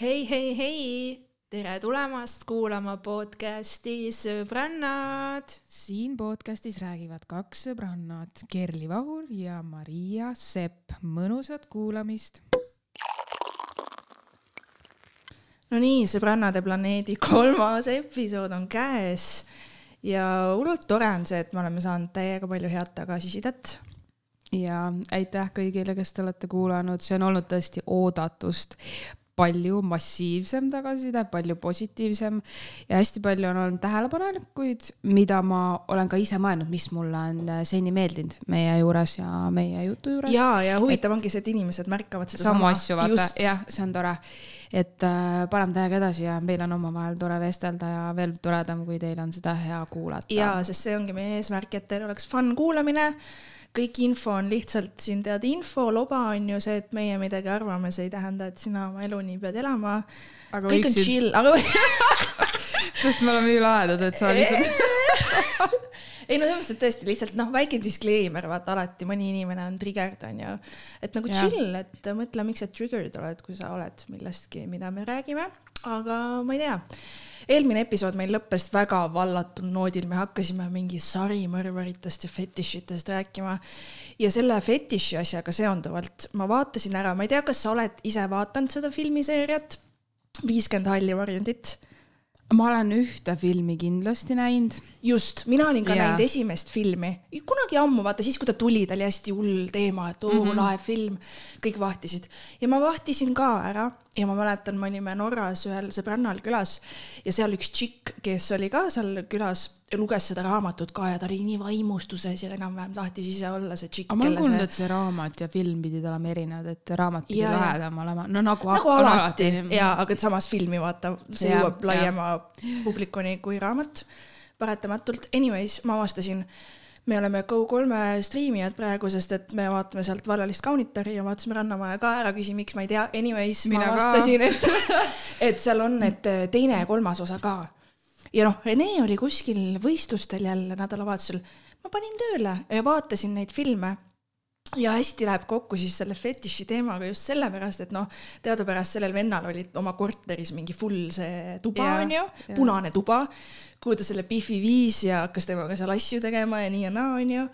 hei, hei, hei, tere tulemast kuulama podcasti Sõbrannad. siin podcastis räägivad kaks sõbrannat, Kerli Vahur ja Maria Sepp. mõnusat kuulamist. no nii, Sõbrannade planeedi kolmas episood on käes ja hullult tore on see, et me oleme saanud täiega palju head tagasisidet ja aitäh kõigile, kes te olete kuulanud, see on olnud tõesti oodatust palju massiivsem tagasiside, palju positiivsem ja hästi palju on olnud tähelepanelikuid, mida ma olen ka ise mõelnud, mis mulle on seni meeldinud meie juures ja meie jutu juures. ja, ja huvitav et, ongi see, et inimesed märkavad seda samu asju, vaata, jah, see on tore. et äh, paneme täiega edasi ja meil on omavahel tore vestelda ja veel toredam, kui teil on seda hea kuulata. ja, sest see ongi meie eesmärk, et teil oleks fun kuulamine kõik info on lihtsalt siin tead, infoloba on ju see, et meie midagi arvame, see ei tähenda, et sina oma elu nii pead elama. kõik võiksid... on chill, aga sest me oleme nii lahedad, et sa lihtsalt ei no selles mõttes, et tõesti lihtsalt noh, väike disclaimer, vaata alati mõni inimene on triggered onju. et nagu ja. chill, et mõtle, miks sa triggered oled, kui sa oled millestki, mida me räägime, aga ma ei tea eelmine episood meil lõppes väga vallatul noodil, me hakkasime mingi sarimõrvaritest ja fetišitest rääkima. ja selle fetiši asjaga seonduvalt ma vaatasin ära, ma ei tea, kas sa oled ise vaadanud seda filmiseeriat? Viiskümmend halli varjundit. Ma olen ühte filmi kindlasti näinud. just, mina olin ka yeah. näinud esimest filmi, kunagi ammu, vaata siis, kui ta tuli, ta oli hästi hull teema, et oo mm -hmm. lahe film, kõik vahtisid. Ja ma vahtisin ka ära ja ma mäletan, me olime Norras ühel sõbrannal külas ja seal üks tšikk, kes oli ka seal külas luges seda raamatut ka ja ta oli nii vaimustuses ja enam-vähem tahtis ise olla see tšikk. ma olen kuulnud, et see raamat ja film pidid olema erinevad, et raamat pidi lahedam olema, no nagu, nagu alati, alati.. ja, aga samas filmi vaata, see ja, jõuab laiema publikuni kui raamat. Paratamatult. Anyways, ma avastasin, me oleme Go3 striimijad praegu, sest et me vaatame sealt Vallalist kaunitari ja vaatasime Rannamaja ka ära, küsi, miks ma ei tea. Anyways, ma avastasin, et, et seal on, et teine ja kolmas osa ka ja noh, Rene oli kuskil võistlustel jälle nädalavahetusel. ma panin tööle ja vaatasin neid filme ja hästi läheb kokku siis selle fetiši teemaga just sellepärast, et noh, teadupärast sellel vennal oli oma korteris mingi full see tuba onju, punane tuba, kuhu ta selle Biffi viis ja hakkas temaga seal asju tegema ja nii ja naa onju.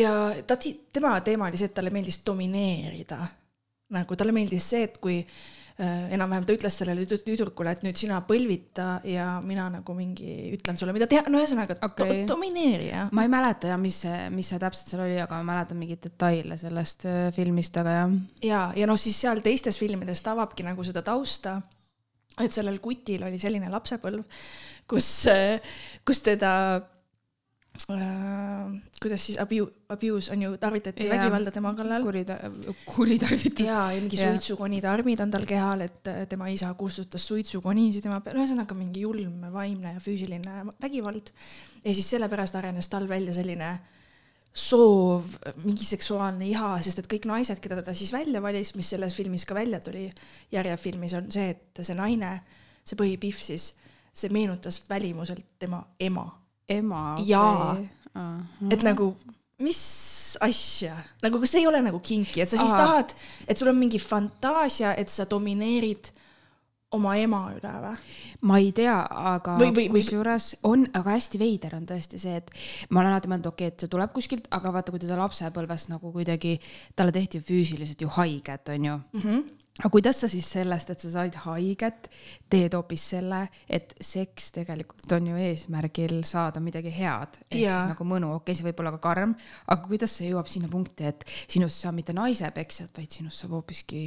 ja ta, tema teema oli see, et talle meeldis domineerida. nagu talle meeldis see, et kui enam-vähem ta ütles sellele tüdrukule, et nüüd sina põlvita ja mina nagu mingi ütlen sulle, mida teha, no ühesõnaga okay. do domineerija. ma ei mäleta jah, mis see, mis see täpselt seal oli, aga ma mäletan mingeid detaile sellest äh, filmist, aga jah. ja, ja noh, siis seal teistes filmides ta avabki nagu seda tausta, et sellel kutil oli selline lapsepõlv, kus, äh, kus teda äh, kuidas siis abu-, abuse on ju, tarvitati ja, vägivalda tema kallal. kurita-, kuritarvitati. ja, ja mingi suitsukonide armid on tal kehal, et äh, tema isa kustutas suitsukonisid tema peal, ühesõnaga mingi julm vaimne ja füüsiline vägivald. ja siis sellepärast arenes tal välja selline soov, mingi seksuaalne iha, sest et kõik naised, keda ta siis välja valis, mis selles filmis ka välja tuli, järjefilmis on see, et see naine, see põhipihv siis, see meenutas välimuselt tema ema ema. jaa okay., et nagu mis asja, nagu kas see ei ole nagu kinki, et sa siis Aha. tahad, et sul on mingi fantaasia, et sa domineerid oma ema üle või? ma ei tea, aga kusjuures on, aga hästi veider on tõesti see, et ma olen alati mõelnud, okei okay,, et see tuleb kuskilt, aga vaata, kui teda lapsepõlves nagu kuidagi, talle tehti ju füüsiliselt ju haiget, onju mm. -hmm aga kuidas sa siis sellest, et sa said haiget, teed hoopis selle, et seks tegelikult on ju eesmärgil saada midagi head, ehk ja. siis nagu mõnu, okei okay,, see võib olla ka karm, aga kuidas see jõuab sinna punkti, et sinust saab mitte naisepeksjat, vaid sinust saab hoopiski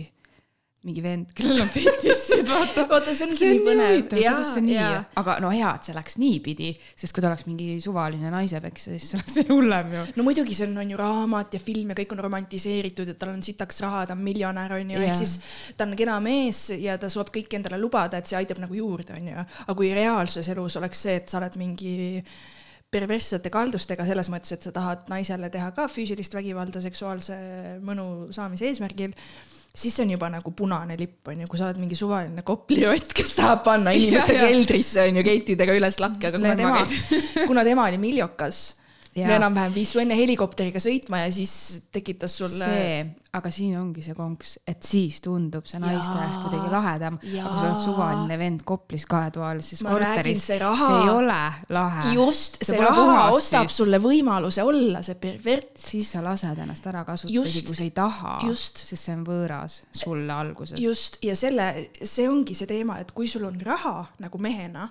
mingi vend, kellel on fetišid, vaata. vaata, see ongi nii põnev. kuidas see nii, aga no hea, et see läks niipidi, sest kui ta oleks mingi suvaline naisepeksja, siis see oleks veel hullem ju. no muidugi, see on, on ju raamat ja film ja kõik on romantiseeritud, et tal on sitaks raha, ta on miljonär, on ju, ehk siis ta on kena mees ja ta suudab kõike endale lubada, et see aitab nagu juurde, on ju. aga kui reaalses elus oleks see, et sa oled mingi perverssete kaldustega selles mõttes, et sa tahad naisele teha ka füüsilist vägivalda seksuaalse mõnu saamise eesmärgil siis see on juba nagu punane lipp, on ju, kui sa oled mingi suvaline koplirott, kes tahab panna inimese ja, keldrisse, on ju, keitidega üles lakke, aga kuna tema, kuna tema oli miljokas, enam-vähem viis su enne helikopteriga sõitma ja siis tekitas sulle. see, aga siin ongi see konks, et siis tundub see naisteaeg kuidagi lahedam. aga sa oled suvaline vend Koplis kahetoalises korteris, see ei ole lahe. just, see raha ostab siis. sulle võimaluse olla see pervert. siis sa lased ennast ära kasutada, isegi kui sa ei taha, sest see on võõras sulle alguses. just, ja selle, see ongi see teema, et kui sul on raha nagu mehena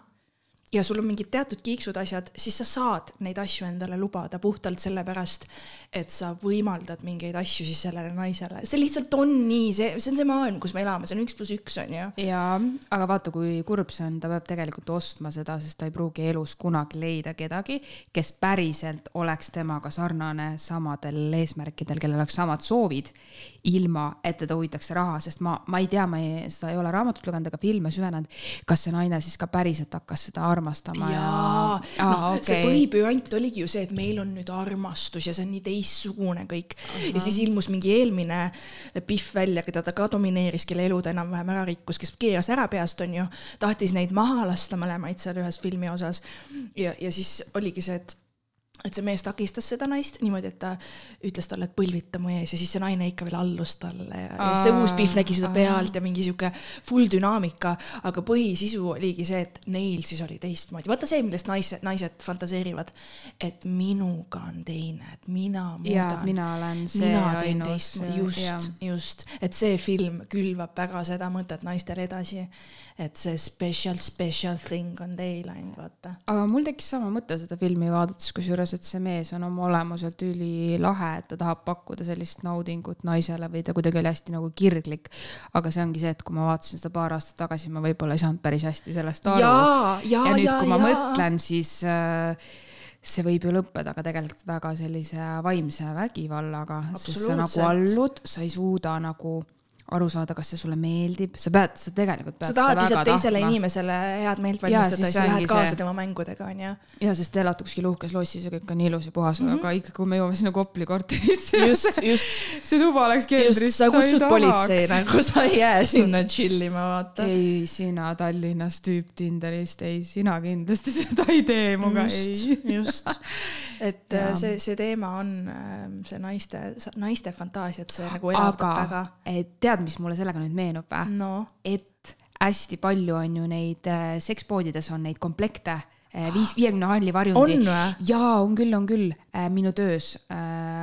ja sul on mingid teatud kiiksud asjad, siis sa saad neid asju endale lubada puhtalt sellepärast, et sa võimaldad mingeid asju siis sellele naisele. see lihtsalt on nii, see, see on see maailm, kus me elame, see on üks pluss üks on ju. jaa, aga vaata, kui kurb see on, ta peab tegelikult ostma seda, sest ta ei pruugi elus kunagi leida kedagi, kes päriselt oleks temaga sarnane samadel eesmärkidel, kellel oleks samad soovid, ilma et teda huvitaks see raha, sest ma, ma ei tea, ma ei, seda ei ole raamatut lugenud ega filme süvenenud, kas see naine siis ka päriselt hakkas seda armastama ja, ja... noh okay., see põhipööant oligi ju see, et meil on nüüd armastus ja see on nii teistsugune kõik uh. -huh. ja siis ilmus mingi eelmine Pihv välja, keda ta ka domineeris, kelle elu ta enam-vähem ära rikkus, kes keeras ära peast, onju. tahtis neid maha lasta mõlemaid seal ühes filmi osas. ja, ja siis oligi see, et et see mees takistas seda naist niimoodi, et ta ütles talle, et põlvita mu ees ja siis see naine ikka veel allus talle ja, ja see uus Pihv nägi seda pealt ja mingi sihuke full dünaamika, aga põhisisu oligi see, et neil siis oli teistmoodi. vaata see, millest naised, naised fantaseerivad, et minuga on teine, et mina muudan. mina olen see mina teen teistmoodi, just, just, et see film külvab väga seda mõtet naistele edasi, et see special, special thing on teil ainult, vaata. aga mul tekkis sama mõte seda filmi vaadates, kusjuures et see mees on oma olemuselt ülilahe, et ta tahab pakkuda sellist naudingut naisele või ta kuidagi oli hästi nagu kirglik. aga see ongi see, et kui ma vaatasin seda paar aastat tagasi, ma võib-olla ei saanud päris hästi sellest aru. ja, ja, ja nüüd, kui ja, ma ja. mõtlen, siis äh, see võib ju lõppeda ka tegelikult väga sellise vaimse vägivallaga, sest sa nagu allud, sa ei suuda nagu aru saada, kas see sulle meeldib, sa pead, sa tegelikult pead sa tahad lihtsalt teisele tahtma. inimesele head meelt valmistada siis lähed kaasa see... tema mängudega, onju. ja, sest te elate kuskil uhkes lossis ja kõik on ilus ja puhas mm, -hmm. aga ikka, kui me jõuame sinna Kopli korterisse. just, just. see tuba oleks keldris. sa kutsud politsei nagu, sa ei jää sinna chill ima, vaata. ei, sina Tallinnas tüüp Tinderist, ei, sina kindlasti seda ei tee muga, ei. just, et ja. see, see teema on ähm, see naiste, naiste fantaasiat, see nagu elavdab väga. tead, mis mulle sellega nüüd meenub või no.? et hästi palju on ju neid äh, sekspoodides on neid komplekte äh, viis, viiekümne halli varjundi. jaa, on küll, on küll. Äh, minu töös,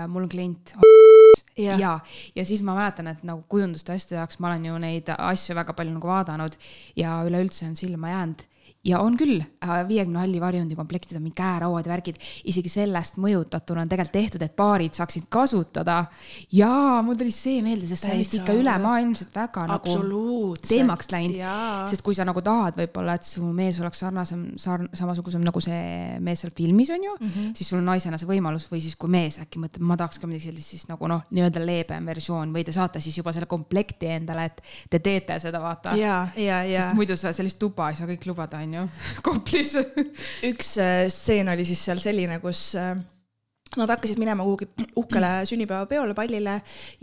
mul on klient. ja, ja, ja siis ma mäletan, et nagu kujunduste asjade jaoks ma olen ju neid asju väga palju nagu vaadanud ja üleüldse on silma jäänud ja on küll, äh, viiekümne halli varjundi komplektid on mingi käerauad ja värgid, isegi sellest mõjutatuna on tegelikult tehtud, et paarid saaksid kasutada. ja mul tuli see meelde, sest see on vist ikka ülemaailmselt väga nagu teemaks läinud. sest kui sa nagu tahad võib-olla, et su mees oleks sarnasem, sarn-, samasugusem nagu see mees seal filmis on ju mm, -hmm. siis sul on naisena see võimalus või siis, kui mees äkki mõtleb, ma tahaks ka midagi sellist, siis nagu noh, nii-öelda leebem versioon või te saate siis juba selle komplekti endale, et te teete seda, vaata. sest muidu sa sellist tuba ei saa kõik lubada, on ju ju, Koplis. Üks äh, stseen oli siis seal selline, kus äh, Nad hakkasid minema kuhugi uhkele sünnipäevapeole, pallile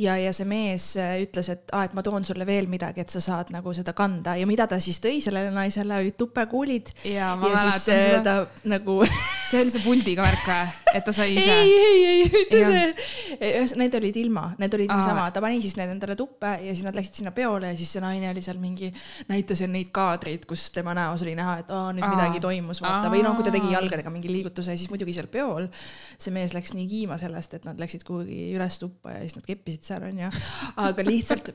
ja, ja see mees äh, ütles, et aa, et ma toon sulle veel midagi, et sa saad nagu seda kanda ja mida ta siis tõi sellele naisele, olid tupekuulid. ja, ma ja mäletan seda. ta nagu see oli see puldiga värk või, et ta sai ise? ei, ei, ei, mitte see. Need olid ilma, need olid niisama, ta pani siis need endale tuppe ja siis nad läksid sinna peole ja siis see naine oli seal mingi, näitas neid kaadreid, kus tema näos oli näha, et aa, nüüd aa. midagi toimus, vaata, või noh, kui ta tegi jalgadega mingi liigutuse, siis muidugi seal peol see mees läks nii kiima sellest, et nad läksid kuhugi üles tuppa ja siis nad keppisid seal onju, aga lihtsalt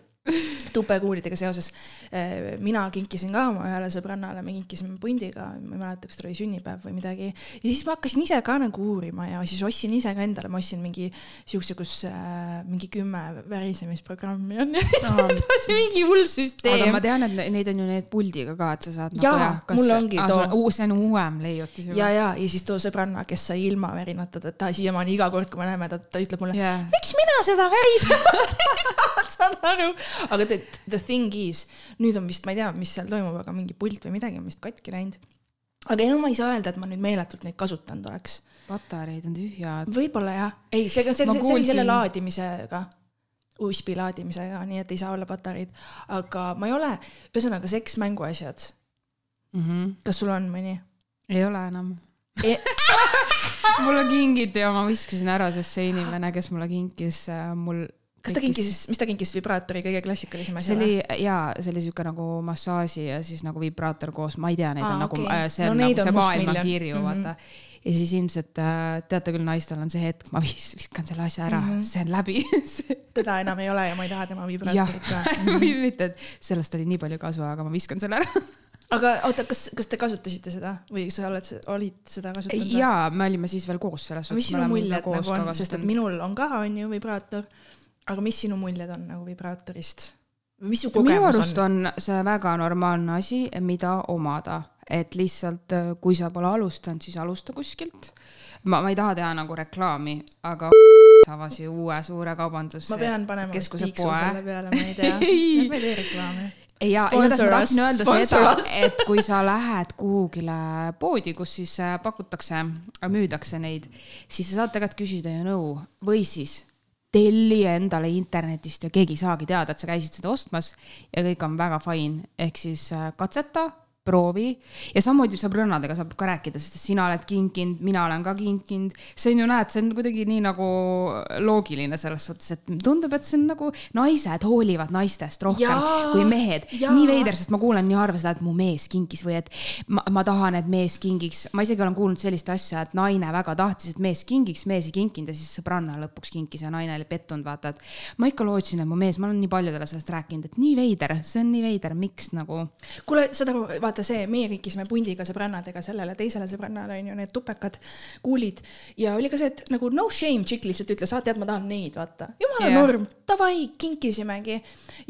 tupekuulidega seoses eh, mina kinkisin ka oma ühele sõbrannale, me kinkisime pundiga, ma ei mäleta, kas tal oli sünnipäev või midagi. ja siis ma hakkasin ise ka nagu uurima ja siis ostsin ise ka endale, ma ostsin mingi siukse, kus äh, mingi kümme värisemisprogrammi on ja edasi mingi hull süsteem. aga ma tean, et neid on ju need puldiga ka, et sa saad nagu jah, kas, mul ongi too. see on uuem leiutis juba. ja, ja, ja siis too sõbranna, kes sai ilma värinatada, ta siiamaani iga kord, kui me näeme, ta, ta ütleb mulle yeah., miks mina seda värisemat ei saanud, saad aru aga the, the thing is, nüüd on vist, ma ei tea, mis seal toimub, aga mingi pult või midagi on vist katki läinud. aga enam ma ei saa öelda, et ma nüüd meeletult neid kasutanud oleks. patareid on tühjad. võib-olla jah, ei, see, see, see, see oli selle laadimisega USB laadimisega, nii et ei saa olla patareid, aga ma ei ole, ühesõnaga seks mänguasjad mm. -hmm. kas sul on mõni? ei ole enam e mulle kingiti ja ma viskasin ära, sest see inimene, kes mulle kinkis, äh, mul kas ta kinkis, mis ta kinkis, vibraatori kõige klassikalisem asi? see oli jaa, see oli siuke nagu massaaži ja siis nagu vibraator koos, ma ei tea, neid Aa, on okay. nagu, see on no, nagu see maailmakirju mm, -hmm. vaata. ja siis ilmselt äh, teate küll, naistel on see hetk, ma vis, viskan selle asja ära mm, -hmm. see on läbi teda enam ei ole ja ma ei taha tema vibraatorit ka mm. -hmm. mitte, et sellest oli nii palju kasu, aga ma viskan selle ära aga oota, kas, kas te kasutasite seda või sa oled, olid seda kasutanud? jaa, me olime siis veel koos selles suhtes. mis sinu muljed nagu on, sest et minul on ka on ju vibraator aga mis sinu muljed on nagu vibraatorist? mis su kogemus minu arust on? on see väga normaalne asi, mida omada, et lihtsalt äh, kui sa pole alustanud, siis alusta kuskilt. ma, ma ei taha teha nagu reklaami, aga avas ju uue suure kaubandus. ma pean panema vist tiiksu selle peale, ma ei tea. ma ei tee reklaami ja igatahes ma tahtsin öelda seda, et kui sa lähed kuhugile poodi, kus siis äh, pakutakse, müüdakse neid, siis sa saad tegelikult küsida ju nõu või siis telli endale internetist ja keegi ei saagi teada, et sa käisid seda ostmas ja kõik on väga fine, ehk siis äh, katseta proovi ja samamoodi sõbrannadega saab ka rääkida, sest sina oled kinkinud, mina olen ka kinkinud. see on ju, näed, see on kuidagi nii nagu loogiline selles suhtes, et tundub, et see on nagu naised hoolivad naistest rohkem ja, kui mehed. nii veider, sest ma kuulen nii harva seda, et mu mees kinkis või et ma, ma tahan, et mees kingiks. ma isegi olen kuulnud sellist asja, et naine väga tahtis, et mees kingiks, mees ei kinkinud ja siis sõbranna lõpuks kinkis ja naine oli pettunud, vaata, et ma ikka lootsin, et mu mees, ma olen nii paljudele sellest rääkinud, et nii veider, see on nii veider, miks nagu. kuule, saad aru, vaata see, meie kinkisime pundiga sõbrannadega sellele teisele sõbrannale onju need tupekad kuulid ja oli ka see, et nagu no shame, tšikk lihtsalt ütles, aa tead, ma tahan neid, vaata. jumala yeah. norm, davai, kinkisimegi.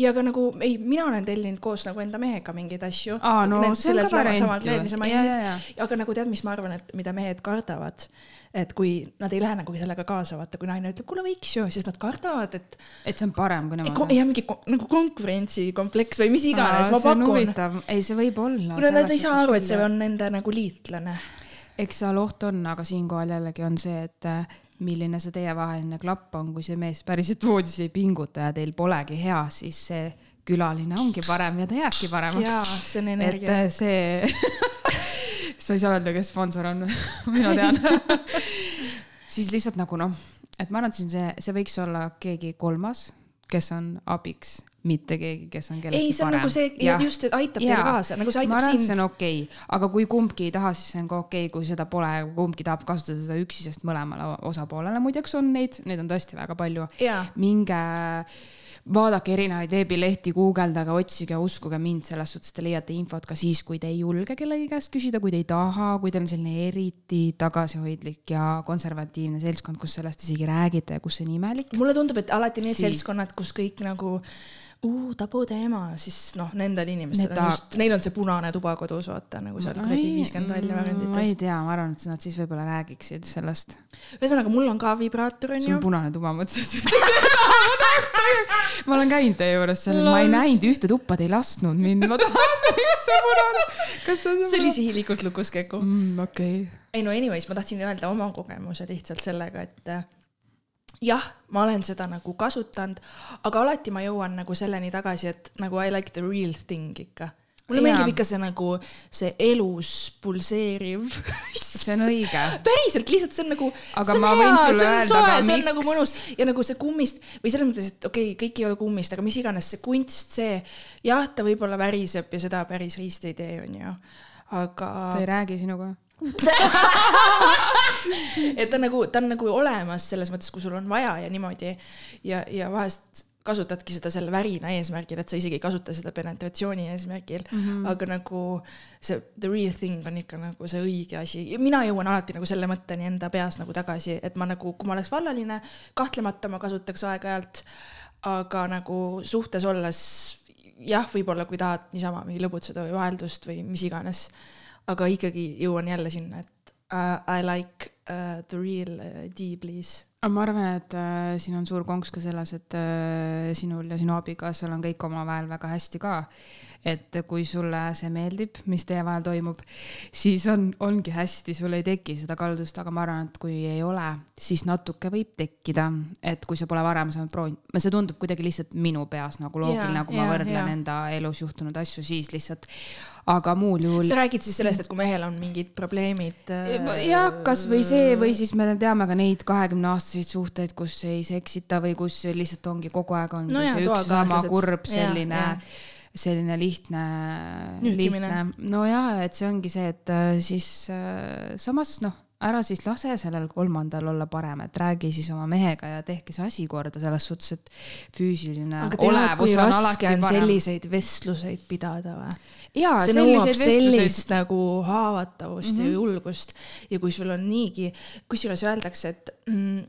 ja ka nagu ei, mina olen tellinud koos nagu enda mehega mingeid asju. aa, no see on ka variant ju. aga nagu tead, mis ma arvan, et mida mehed kardavad et kui nad ei lähe nagu sellega kaasa, vaata, kui naine ütleb, kuule võiks ju, siis nad kardavad, et. et see on parem kui nemad. jah, mingi nagu konkurentsikompleks või mis iganes, ma pakun. ei, see võib olla. kuule, nad ei saa aru, et see on nende nagu liitlane. eks seal oht on, aga siinkohal jällegi on see, et äh, milline see teievaheline klapp on, kui see mees päriselt voodis ei pinguta ja teil polegi hea, siis see külaline ongi parem ja ta jääbki paremaks. jaa, see on energia. et äh, see sa ei saa öelda, kes sponsor on mina tean siis lihtsalt nagu noh, et ma arvan, et see, see võiks olla keegi kolmas, kes on abiks, mitte keegi, kes on kellestki ei, see on parem. nagu see just, et aitab teile kaasa, nagu see aitab ma arvan, sind. see on okei okay., aga kui kumbki ei taha, siis see on ka okei okay,, kui seda pole, kumbki tahab kasutada seda üksi, sest mõlemale osapoolele muideks on neid, neid on tõesti väga palju. minge vaadake erinevaid veebilehti, guugeldage, otsige, uskuge mind, selles suhtes te leiate infot ka siis, kui te ei julge kellegi käest küsida, kui te ei taha, kui teil on selline eriti tagasihoidlik ja konservatiivne seltskond, kus sellest isegi räägite ja kus see on imelik. mulle tundub, et alati need siis... seltskonnad, kus kõik nagu uu, tabuteema, siis noh, nendel inimestel on ta... just, neil on see punane tuba kodus, vaata nagu seal kuradi viiskümmend välja variandites. ma ei tea, ma arvan, et nad siis võib-olla räägiksid sellest. ühesõnaga, mul on ka vibraator onju. sul on punane tuba, mõtlesin ma olen käinud teie juures seal, ma ei näinud ühte tuppa, te ei lasknud mind, ma tahan üks see punane. kas see on see? see oli sihilikult lukus Keku mm,. okei okay.. ei no anyways, ma tahtsin öelda oma kogemuse lihtsalt sellega, et jah, ma olen seda nagu kasutanud, aga alati ma jõuan nagu selleni tagasi, et nagu I like the real thing ikka. mulle meeldib ikka see nagu see elus pulseeriv see on õige. päriselt, lihtsalt see on nagu. aga ma võin hea, sulle öelda ka miks. see on nagu mõnus ja nagu see kummist või selles mõttes, et okei okay,, kõik ei ole kummist, aga mis iganes see kunst, see jah, ta võib-olla väriseb ja seda päris riist ei tee, onju, aga. ta ei räägi sinuga et ta nagu, ta on nagu olemas selles mõttes, kui sul on vaja ja niimoodi ja, ja vahest kasutadki seda selle värina eesmärgil, et sa isegi ei kasuta seda penetratsiooni eesmärgil mm, -hmm. aga nagu see the real thing on ikka nagu see õige asi. mina jõuan alati nagu selle mõtteni enda peas nagu tagasi, et ma nagu, kui ma oleks vallaline, kahtlemata ma kasutaks aeg-ajalt, aga nagu suhtes olles jah, võib-olla kui tahad niisama mingi lõbutseda või vaheldust või mis iganes aga ikkagi jõuan jälle sinna, et uh, I like uh, the real uh, D, please ma arvan, et äh, siin on suur konks ka selles, et äh, sinul ja sinu abikaasal on kõik omavahel väga hästi ka. Et kui sulle see meeldib, mis teie vahel toimub, siis on, ongi hästi, sul ei teki seda kaldust, aga ma arvan, et kui ei ole, siis natuke võib tekkida, et kui sa pole varem seda proovinud, see tundub kuidagi lihtsalt minu peas nagu loogiline, kui ma võrdlen ja. enda elus juhtunud asju, siis lihtsalt aga muul juhul. sa räägid siis sellest, et kui mehel on mingid probleemid äh,? jah, kasvõi see või siis me teame ka neid kahekümne aastaseid suhteid, kus ei seksita või kus lihtsalt ongi kogu aeg on no jah, see üks sama kurb selline ja, ja selline lihtne, lihtne, no ja, et see ongi see, et äh, siis äh, samas noh ära siis lase sellel kolmandal olla parem, et räägi siis oma mehega ja tehke see asi korda selles suhtes, et füüsiline raske on, on selliseid vestluseid pidada või? see nõuab sellist nagu haavatavust mm -hmm. ja mhm. julgust ja kui sul on niigi, kusjuures öeldakse, et, mm,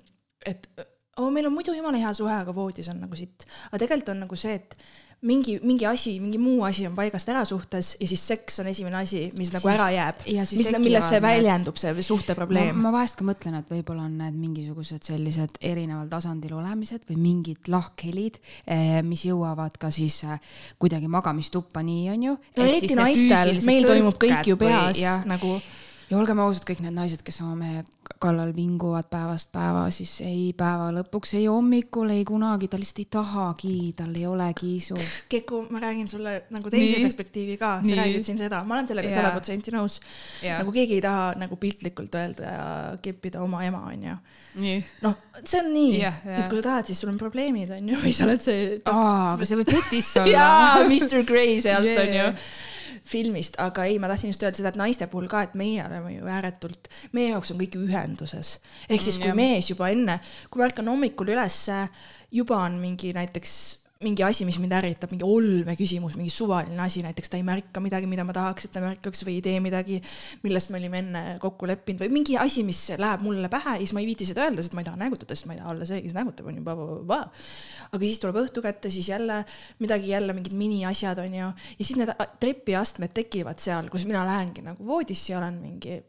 et oh, meil on muidu jumala hea suhe, aga voodis on nagu sitt. aga tegelikult on nagu see, et mingi, mingi asi, mingi muu asi on paigast ära suhtes ja siis seks on esimene asi, mis siis, nagu ära jääb. mis, milles see väljendub, see suhteprobleem. ma vahest ka mõtlen, et võib-olla on need mingisugused sellised erineval tasandil olemised või mingid lahkhelid, eh, mis jõuavad ka siis eh, kuidagi magamistuppa, nii on ju. no eriti naistel, meil toimub kõik ju peas või, ja, nagu ja olgem ausad, kõik need naised, kes oma mehe kallal vinguvad päevast päeva, siis ei päeva lõpuks, ei hommikul, ei kunagi, ta lihtsalt ei tahagi, tal ei ole kiisu. Keku, ma räägin sulle nagu teise Nii. perspektiivi ka, sa Nii. räägid siin seda, ma olen sellega sada protsenti nõus. nagu keegi ei taha nagu piltlikult öelda ja keppida oma ema, onju. noh, see on nii, et kui sa tahad, siis sul on probleemid, onju, või sa oled see. aa, aga see võib fetiš olla. jaa, Mr Grey sealt onju filmist, aga ei, ma tahtsin just öelda seda, et naiste puhul ka, et meie oleme ju ääretult, meie jaoks on kõik ühenduses. ehk siis, kui mees juba enne, kui ma ärkan hommikul ülesse, juba on mingi näiteks mingi asi, mis mind ärritab, mingi olmeküsimus, mingi suvaline asi, näiteks ta ei märka midagi, mida ma tahaks, et ta märkaks või ei tee midagi, millest me olime enne kokku leppinud või mingi asi, mis läheb mulle pähe ja siis ma ei viiti seda öelda, sest ma ei taha nägutada, sest ma ei taha olla see, kes nägutab, onju. aga siis tuleb õhtu kätte, siis jälle midagi, jälle mingid miniasjad, onju. ja siis need trepiastmed tekivad seal, kus mina lähengi nagu voodisse ja olen mingi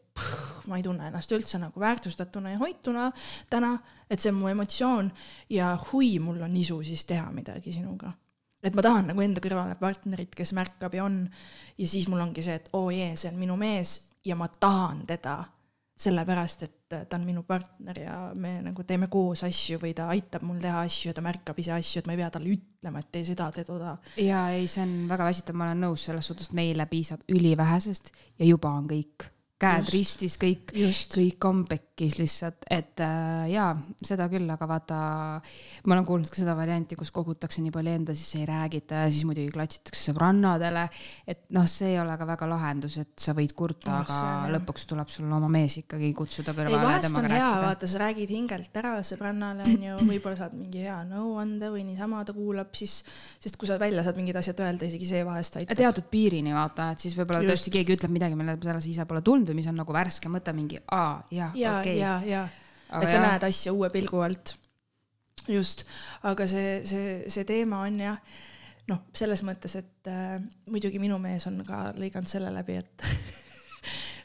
ma ei tunne ennast üldse nagu väärtustatuna ja hoituna täna, et see on mu emotsioon ja hui, mul on isu siis teha midagi sinuga. et ma tahan nagu enda kõrvale partnerit, kes märkab ja on ja siis mul ongi see, et oo oh jee, see on minu mees ja ma tahan teda sellepärast, et ta on minu partner ja me nagu teeme koos asju või ta aitab mul teha asju ja ta märkab ise asju, et ma ei pea talle ütlema, et tee seda, tee toda. ja ei, see on väga väsitav, ma olen nõus selles suhtes, meile piisab ülivähesest ja juba on kõik käed just, ristis, kõik, kõik on pekkis lihtsalt, et äh, jaa, seda küll, aga vaata, ma olen kuulnud ka seda varianti, kus kogutakse nii palju enda, siis ei räägita ja siis muidugi klatsitakse sõbrannadele. et noh, see ei ole ka väga lahendus, et sa võid kurta oh,, aga lõpuks tuleb sul oma mees ikkagi kutsuda kõrvale. ei, vahest on hea, vaata, sa räägid hingelt ära sõbrannale onju, võib-olla saad mingi hea nõuande või niisama ta kuulab, siis, sest kui sa välja saad mingid asjad öelda, isegi see vahest aitab. teatud piirini vaata, et siis võib-olla tõesti keegi ütleb midagi, mille peale sa ise pole tulnud või mis on nagu värske mõte, mingi aa, jah, okei. ja, ja, ja, et sa jah. näed asja uue pilgu alt. just, aga see, see, see teema on jah, noh, selles mõttes, et äh, muidugi minu mees on ka lõiganud selle läbi, et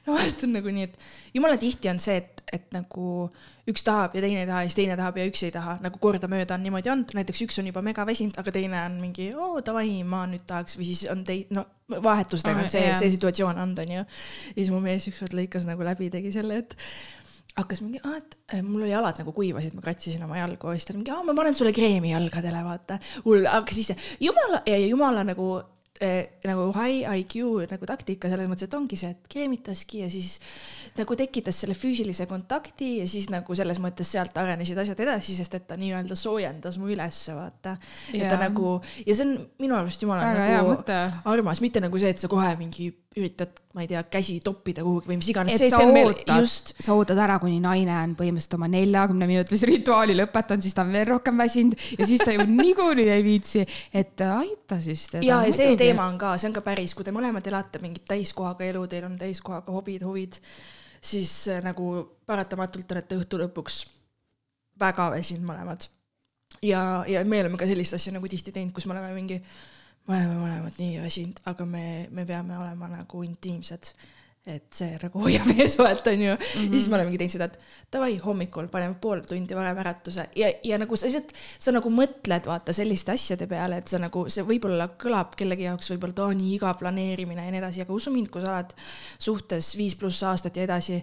no vahest on nagu nii, et jumala tihti on see, et et nagu üks tahab ja teine ei taha ja siis teine tahab ja üks ei taha, nagu kordamööda on niimoodi olnud, näiteks üks on juba mega väsinud, aga teine on mingi oo davai, ma nüüd tahaks või siis on tei-, no vahetustega on see, see situatsioon olnud, onju. ja siis mu mees ükskord lõikas nagu läbi, tegi selle, et hakkas mingi, et eh, mul oli jalad nagu kuivasid, ma kratsisin oma jalgu ja siis ta mingi, ma panen sulle kreemi jalgadele, vaata. hull, aga siis jumala ja jumala nagu eh, nagu high IQ nagu taktika selles mõttes, et ongi see, et kreemitaski ja siis nagu tekitas selle füüsilise kontakti ja siis nagu selles mõttes sealt arenesid asjad edasi, sest et ta nii-öelda soojendas mu ülesse, vaata. et ta nagu ja see on minu arust jumala nagu armas, mitte nagu see, et sa kohe mingi üritad, ma ei tea, käsi toppida kuhugi või mis iganes. et sa ootad, sa ootad ära, kuni naine on põhimõtteliselt oma neljakümne minutilise rituaali lõpetanud, siis ta on veel rohkem väsinud ja siis ta ju niikuinii ei viitsi, et aita siis teda. ja, ja see teema on ka, see on ka päris, kui te mõlemad elate mingit täiskohaga elu, teil on täiskohaga hobid, huvid, siis äh, nagu paratamatult olete õhtu lõpuks väga väsinud mõlemad. ja, ja me oleme ka sellist asja nagu tihti teinud, kus me oleme mingi me oleme mõlemad nii väsinud, aga me, me peame olema nagu intiimsed. Et see nagu hoiab ees vaat onju mm. -hmm. ja siis me olemegi teinud seda, et davai, hommikul paneme pool tundi varem äratuse ja, ja nagu sa lihtsalt, sa nagu mõtled vaata selliste asjade peale, et sa nagu, see võib-olla kõlab kellegi jaoks võib-olla, et aa nii igav planeerimine ja nii edasi, aga usu mind, kui sa oled suhtes viis pluss aastat ja edasi,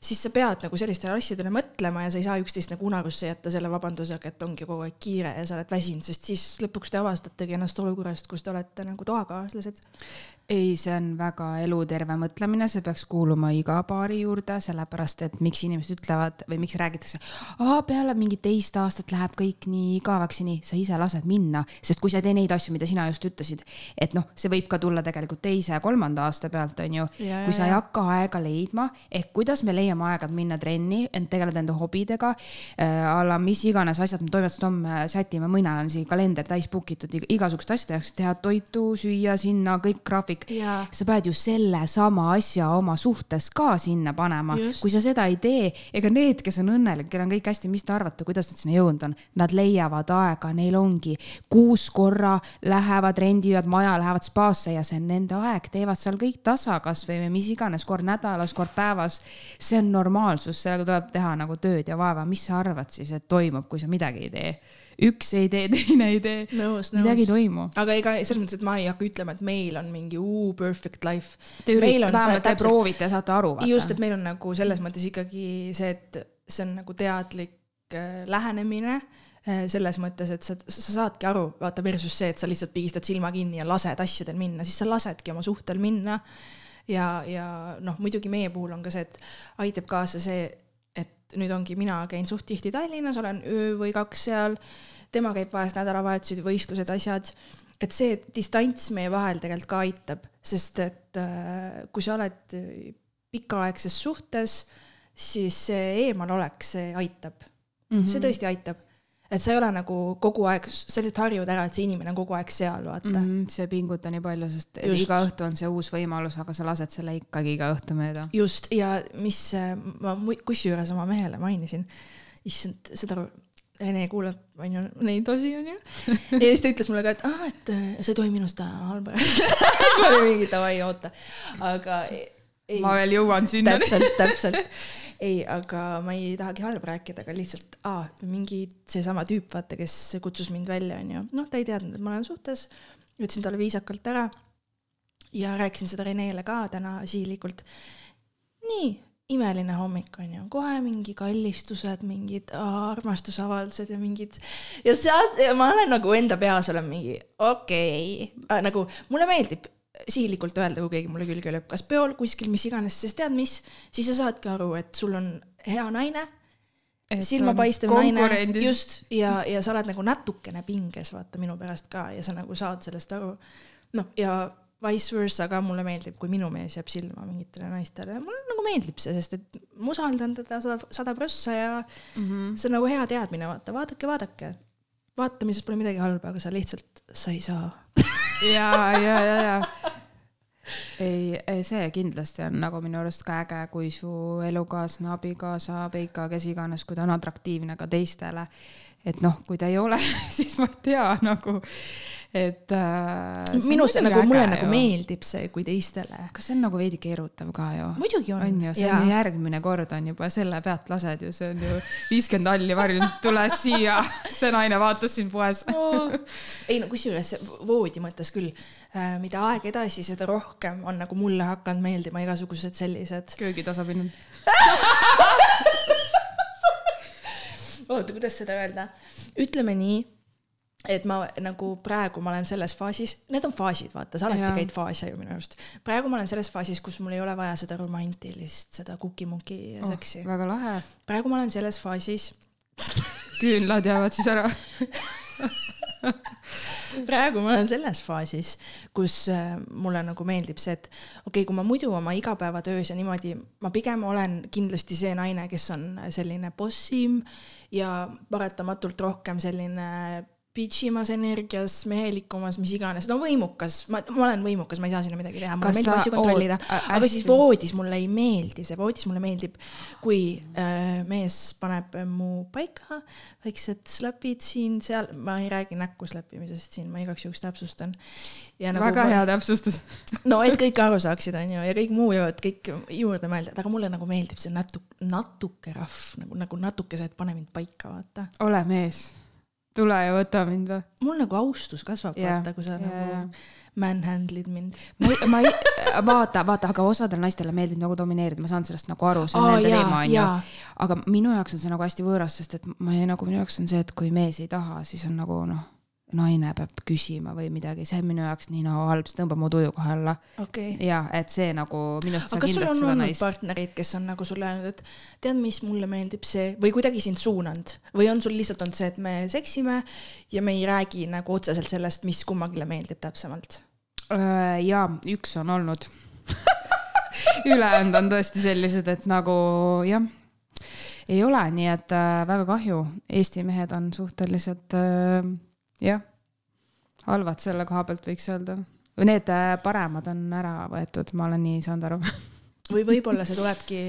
siis sa pead nagu sellistele asjadele mõtlema ja sa ei saa üksteist nagu unarusse jätta selle vabandusega, et ongi kogu aeg kiire ja sa oled väsinud, sest siis lõpuks te avastategi ennast olukorrast, kus te olete nagu toakaaslased ei, see on väga eluterve mõtlemine, see peaks kuuluma iga paari juurde, sellepärast et miks inimesed ütlevad või miks räägitakse, peale mingit teist aastat läheb kõik nii igavaks ja nii, sa ise lased minna, sest kui sa ei tee neid asju, mida sina just ütlesid, et noh, see võib ka tulla tegelikult teise ja kolmanda aasta pealt, on ju. kui sa ei hakka aega leidma, ehk kuidas me leiame aega, et minna trenni, ent tegeleda enda hobidega äh,, a la mis iganes asjad me toimetust homme sätime, mina olen siin kalender täis book itud igasuguste asjade jaoks, teha toitu, süüa sinna, kõik graafik. Sa pead ju sellesama asja oma suhtes ka sinna panema. kui sa seda ei tee, ega need, kes on õnnelikud, kellel on kõik hästi, mis te arvate, kuidas nad sinna jõudnud on? Nad leiavad aega, neil ongi kuus korra lähevad, rendivad maja, lähevad spaasse ja see on nende aeg, teevad seal kõik tasa kasvõi või mis iganes, kord nädalas, kord päevas. see on normaalsus, sellega tuleb teha nagu tööd ja vaeva. mis sa arvad siis, et toimub, kui sa midagi ei tee? Üks ei tee, teine ei tee. midagi ei toimu. aga ega selles mõttes, et ma ei hakka ütlema, et meil on mingi uu perfect life. Te vähemalt te proovite ja saate aru. just, et meil on nagu selles mõttes ikkagi see, et see on nagu teadlik äh, lähenemine äh, selles mõttes, et sa, sa saadki aru, vaata versus see, et sa lihtsalt pigistad silma kinni ja lased asjadel minna, siis sa lasedki oma suhtel minna. ja, ja noh, muidugi meie puhul on ka see, et aitab kaasa see, et nüüd ongi, mina käin suht tihti Tallinnas, olen öö või kaks seal, tema käib vahest nädalavahetused, võistlused, asjad, et see distants meie vahel tegelikult ka aitab, sest et äh, kui sa oled pikaaegses suhtes, siis see eemalolek, see aitab mm. -hmm. see tõesti aitab et sa ei ole nagu kogu aeg, sa lihtsalt harjud ära, et see inimene on kogu aeg seal, vaata mm. -hmm, see ei pinguta nii palju, sest just. iga õhtu on see uus võimalus, aga sa lased selle ikkagi iga õhtu mööda. just, ja mis ma kusjuures oma mehele mainisin, issand, seda Rene kuulab, onju, neid osi, onju. ja siis ta ütles mulle ka, et aa, et sa ei tohi minust halba rääkida siis ma olin mingi davai, oota. aga. Ma veel jõuan sinna. täpselt, täpselt. ei, aga ma ei tahagi halba rääkida, aga lihtsalt, aa, mingi seesama tüüp, vaata, kes kutsus mind välja, onju. noh, ta ei teadnud, et ma olen suhtes. ütlesin talle viisakalt ära. ja rääkisin seda Renele ka täna sihilikult. nii, imeline hommik on ju, kohe mingi kallistused, mingid armastusavaldused ja mingid ja sealt, ma olen nagu enda peas olen mingi okei okay. äh,, nagu mulle meeldib sihilikult öelda, kui keegi mulle külge lööb, kas peol, kuskil, mis iganes, sest tead mis, siis sa saadki aru, et sul on hea naine, silmapaistev naine, just, ja, ja sa oled nagu natukene pinges, vaata minu pärast ka ja sa nagu saad sellest aru. noh, ja vice versa ka mulle meeldib, kui minu mees jääb silma mingitele naistele, mulle nagu meeldib see, sest et ma usaldan teda sada, sada prossa ja mm -hmm. see on nagu hea teadmine, vaata, vaadake, vaadake. vaatamises pole midagi halba, aga sa lihtsalt, sa ei saa ja, ja, ja, ja. ei, ei, see kindlasti on nagu minu arust ka äge, kui su elukaaslane, abikaasa, peika, kes iganes, kui ta on atraktiivne ka teistele. et noh, kui ta ei ole, siis ma ei tea nagu et äh,. minus nagu, mulle nagu meeldib see, kui teistele. kas see on nagu veidi keerutav ka ju? muidugi on. on ju, see ja. on järgmine kord on juba selle pealt lased ju, see on ju viiskümmend halli varjunud, tule siia, see naine vaatas sind poes oh.. ei no kusjuures voodi mõttes küll, äh, mida aeg edasi, seda rohkem on nagu mulle hakanud meeldima igasugused sellised. köögitasapinnud oota, kuidas seda öelda? ütleme nii et ma nagu praegu ma olen selles faasis, need on faasid, vaata, sa alati käid faase ju minu arust. praegu ma olen selles faasis, kus mul ei ole vaja seda romantilist, seda kukimuki oh, seksi. väga lahe. praegu ma olen selles faasis küünlad jäävad siis ära praegu ma olen selles faasis, kus äh, mulle nagu meeldib see, et okei okay,, kui ma muidu oma igapäevatöös ja niimoodi, ma pigem olen kindlasti see naine, kes on selline bossim ja paratamatult rohkem selline bitchimas energias, mehelikumas, mis iganes, no võimukas, ma, ma olen võimukas, ma ei saa sinna midagi teha, mulle meeldib asju kontrollida, aga siis voodis mulle ei meeldi. See, voodis mulle meeldib, kui äh, mees paneb mu paika, väiksed slapid siin-seal, ma ei räägi näkku slappimisest siin, ma igaks juhuks täpsustan. Nagu väga ma... hea täpsustus. No et kõik aru saaksid, onju, ja kõik muu jõuavad kõik juurde mõelda, aga mulle nagu meeldib see natuke, natuke rahv, nagu, nagu natukese, et pane mind paika, vaata. ole mees tule ja võta mind või? mul nagu austus kasvab yeah., vaata, kui sa yeah, nagu yeah. manhandle'id mind. ma ei, ma ei, vaata, vaata, aga osadele naistele meeldib nagu domineerida, ma saan sellest nagu aru, see on oh, nende teema, onju. aga minu jaoks on see nagu hästi võõras, sest et ma ei, nagu minu jaoks on see, et kui mees ei taha, siis on nagu noh naine peab küsima või midagi, see on minu jaoks nii nagu halb, see tõmbab mu tuju kohe alla. Okay.. ja et see nagu minu arust. aga sul on olnud naist... partnerid, kes on nagu sulle öelnud, et tead, mis mulle meeldib see või kuidagi sind suunanud? Või on sul lihtsalt olnud see, et me seksime ja me ei räägi nagu otseselt sellest, mis kummagile meeldib täpsemalt? Äh, ja üks on olnud. Ülejäänud on tõesti sellised, et nagu jah ei ole, nii et äh, väga kahju, Eesti mehed on suhteliselt äh, jah, halvad selle koha pealt võiks öelda. või need äh, paremad on ära võetud, ma olen nii saanud aru või võib-olla see tulebki,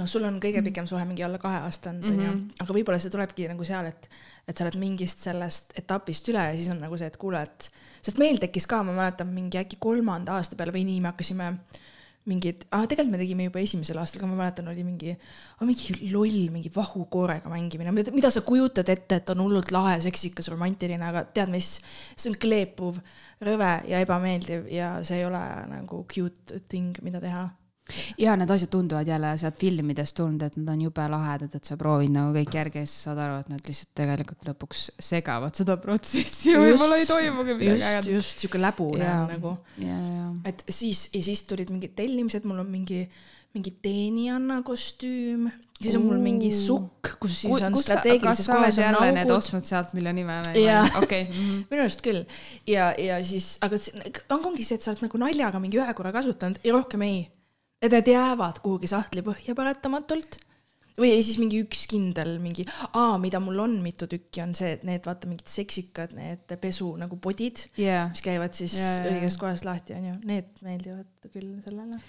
noh, sul on kõige pikem suhe mingi alla kahe aasta olnud, onju, mhm. aga võib-olla see tulebki nagu seal, et, et sa oled mingist sellest etapist üle ja siis on nagu see, et kuule, et, sest meil tekkis ka, ma mäletan, mingi äkki kolmanda aasta peale või nii, me hakkasime äh, mingid ah,, tegelikult me tegime juba esimesel aastal, aga ma mäletan, oli mingi oh,, mingi loll, mingi vahukoorega mängimine, mida sa kujutad ette, et on hullult lahe, seksikas, romantiline, aga tead mis, see on kleepuv, rõve ja ebameeldiv ja see ei ole nagu cute thing, mida teha ja need asjad tunduvad jälle sealt filmidest tulnud, et nad on jube lahedad, et sa proovid nagu kõik järgi ja siis saad aru, et nad lihtsalt tegelikult lõpuks segavad seda protsessi ja võib-olla ei toimugi midagi ägedat. just sihuke läbune nagu. et siis ja siis tulid mingid tellimised, mul on mingi mingi teenijanna kostüüm, siis on mul mingi sukk, kus siis on strateegilises kohas on augud. Need ostnud sealt, mille nime ma ei mäleta, okei. minu arust küll ja, ja siis, aga ongi see, et sa oled nagu naljaga mingi ühe korra kasutanud ja rohkem ei et need jäävad kuhugi sahtli põhja paratamatult või siis mingi üks kindel mingi, aa, mida mul on mitu tükki, on see, et need vaata mingid seksikad, need pesu nagu podid yeah., mis käivad siis yeah, õigest yeah. kohast lahti, onju, need meeldivad küll sellele.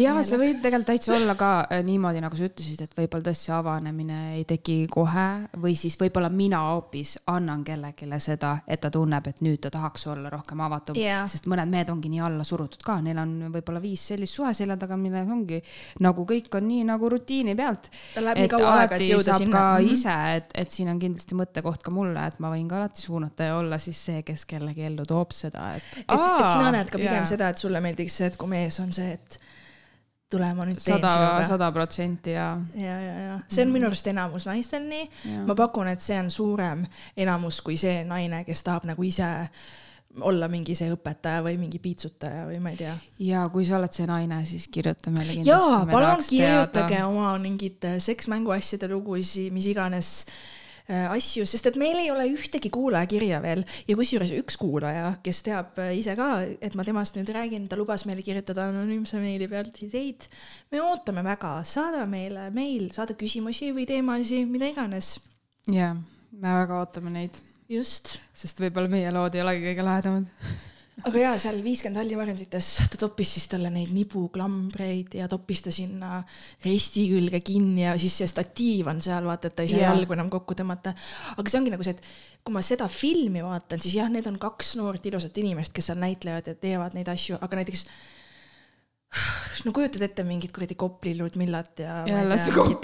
ja see võib tegelikult täitsa olla ka äh, niimoodi, nagu sa ütlesid, et võib-olla tõesti avanemine ei teki kohe või siis võib-olla mina hoopis annan kellelegi seda, et ta tunneb, et nüüd ta tahaks olla rohkem avatum yeah., sest mõned mehed ongi nii alla surutud ka, neil on võib-olla viis sellist suhe selja taga, milles ongi nagu kõik on nii nagu rutiini pealt läheb nii kaua aega, et jõuda sinna. ka mm -hmm. ise, et, et siin on kindlasti mõttekoht ka mulle, et ma võin ka alati suunata ja olla siis see, kes kellegi ellu toob seda, et. et, et sina näed ka pigem yeah. seda, et sulle meeldiks see, et kui mees on see, et tule, ma nüüd teen sinuga. sada protsenti ja. ja, ja, ja see on minu arust enamus naistel nii. ma pakun, et see on suurem enamus kui see naine, kes tahab nagu ise olla mingi see õpetaja või mingi piitsutaja või ma ei tea. ja kui sa oled see naine, siis kirjuta meile kindlasti. jaa, palun kirjutage teada. oma mingit seksmänguasjade lugusid, mis iganes äh, asju, sest et meil ei ole ühtegi kuulajakirja veel ja kusjuures üks kuulaja, kes teab äh, ise ka, et ma temast nüüd räägin, ta lubas meile kirjutada anonüümse meili pealt ideid. me ootame väga, saada meile meil, saada küsimusi või teemasid, mida iganes. jaa, me väga ootame neid just. sest võib-olla meie lood ei olegi kõige lahedamad aga jaa, seal viiskümmend hallivarjendites ta toppis siis talle neid nibuklambreid ja toppis ta sinna risti külge kinni ja siis see statiiv on seal, vaata, et ta ei saa yeah. jalgu enam kokku tõmmata. aga see ongi nagu see, et kui ma seda filmi vaatan, siis jah, need on kaks noort ilusat inimest, kes seal näitlevad ja teevad neid asju, aga näiteks no kujutad ette mingit kuradi Kopli Ludmillat ja, ja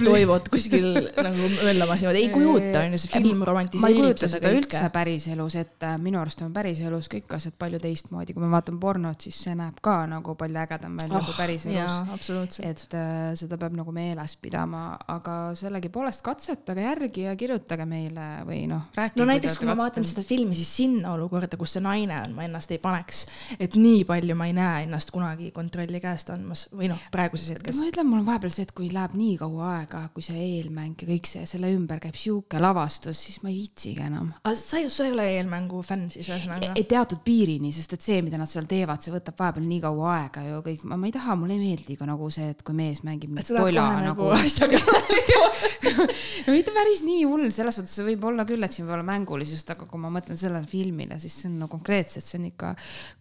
Toivot kuskil nagu möllamas niimoodi, ei kujuta, onju, see film romantiseerib ma ei kujuta seda, seda üldse päriselus ette, minu arust on päriselus kõik asjad palju teistmoodi, kui me vaatame pornot, siis see näeb ka nagu palju ägedam välja oh, kui päriselus. et äh, seda peab nagu meeles pidama, aga sellegipoolest katsetage järgi ja kirjutage meile või noh. no näiteks, kui ma vaatan seda filmi, siis sinna olukorda, kus see naine on, ma ennast ei paneks, et nii palju ma ei näe ennast kunagi kontrolli käest andmas või noh, praeguses hetkes. ma ütlen, mul on vahepeal see, et kui läheb nii kaua aega, kui see eelmäng ja kõik see, selle ümber käib sihuke lavastus, siis ma ei viitsigi enam. aga sa, sa ei ole eelmängu fänn siis ühesõnaga? ei, teatud piirini, sest et see, mida nad seal teevad, see võtab vahepeal nii kaua aega ju kõik, ma ei taha, mulle ei meeldi ka nagu see, et kui mees mängib mingit tola nagu, nagu asjaga no mitte päris nii hull, selles suhtes võib olla küll, et siin võib olla mängulisust, aga kui ma mõtlen sellele filmile, siis see on no konkreetselt, see on ikka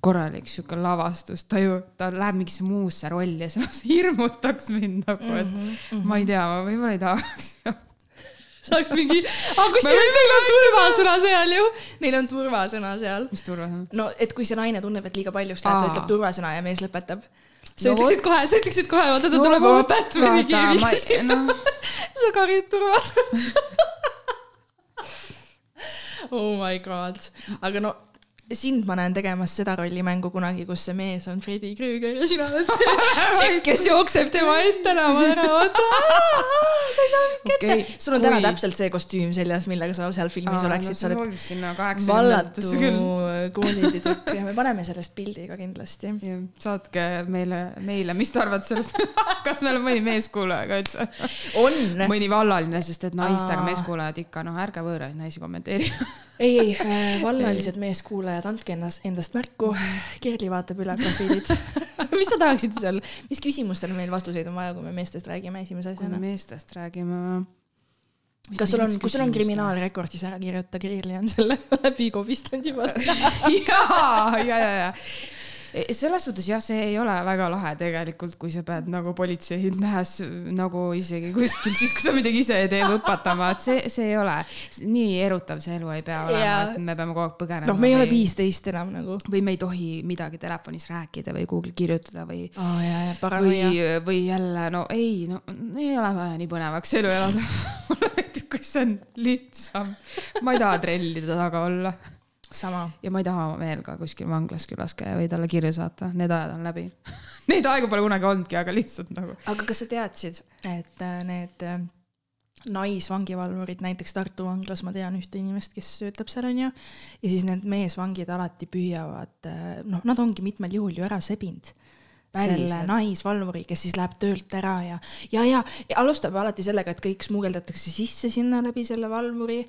korralik sihuke lavastus, ta ju, ta läheb mingisse muusse rolli ja see lausa hirmutaks mind nagu, et mm -hmm. ma ei tea, ma võib-olla ei tahaks saaks mingi, aga kusjuures neil on turvasõna seal ju, neil on turvasõna seal. mis turvasõna? no, et kui see naine tunneb, et liiga paljust läheb, ta ütleb turvasõna ja mees lõpetab. Sa no, ütleksid kohe, sa ütleksid kohe, vaata ta no, tuleb oma Batman'i kiiviga no. sa karid turvad oh my god, aga no sind ma näen tegemas seda rollimängu kunagi, kus see mees on Freddy Krüger ja sina oled see tšikk, kes jookseb tema eest tänaval ära, vaata. sa ei saa mind kätte okay.. sul on täna täpselt see kostüüm seljas, millega sa seal filmis Aa, oleksid no,. sa oled vallatu koolitüdruk ja me paneme sellest pildi ka kindlasti. saatke meile, meile, mis te arvate sellest kas meil on mõni meeskuulaja ka üldse? on. mõni vallaline, sest et naistega meeskuulajad ikka, noh, ärge võõraid naisi kommenteerige ei, ei, äh, vallalised meeskuulajad, andke ennast, endast märku. Kerli vaatab üle profiilid mis sa tahaksid seal, mis küsimustele meil vastuseid on vaja, kui me meestest räägime esimese asjana? kui me meestest räägime. kas sul on, kui sul on kriminaalrekord, siis ära kirjuta, Kerli on selle läbi kobistanud juba ja, ja, ja, ja selles suhtes jah, see ei ole väga lahe tegelikult, kui sa pead nagu politseid nähes nagu isegi kuskil, siis kui sa midagi ise ei tee, õpetama, et see, see ei ole nii erutav, see elu ei pea olema, et me peame kogu aeg põgenema. noh, me ei ole viisteist enam nagu. või me ei tohi midagi telefonis rääkida või Google'i kirjutada või oh,. või, või jälle no ei, no ei ole vaja nii põnevaks elu elada mulle meeldib, kui see on lihtsam. ma ei taha trellide taga olla. Ja ma ei taha veel ka kuskil vanglas külas käia või talle kirja saata, need ajad on läbi. Neid aegu pole kunagi olnudki, aga lihtsalt nagu. aga kas sa teadsid, et äh, need äh, naisvangivalvurid näiteks Tartu vanglas, ma tean ühte inimest, kes töötab seal onju, ja siis need meesvangid alati püüavad, äh, noh, nad ongi mitmel juhul ju ära sebinud selle naisvalvuri, kes siis läheb töölt ära ja, ja, ja, ja alustab alati sellega, et kõik smugeldatakse sisse sinna läbi selle valvuri.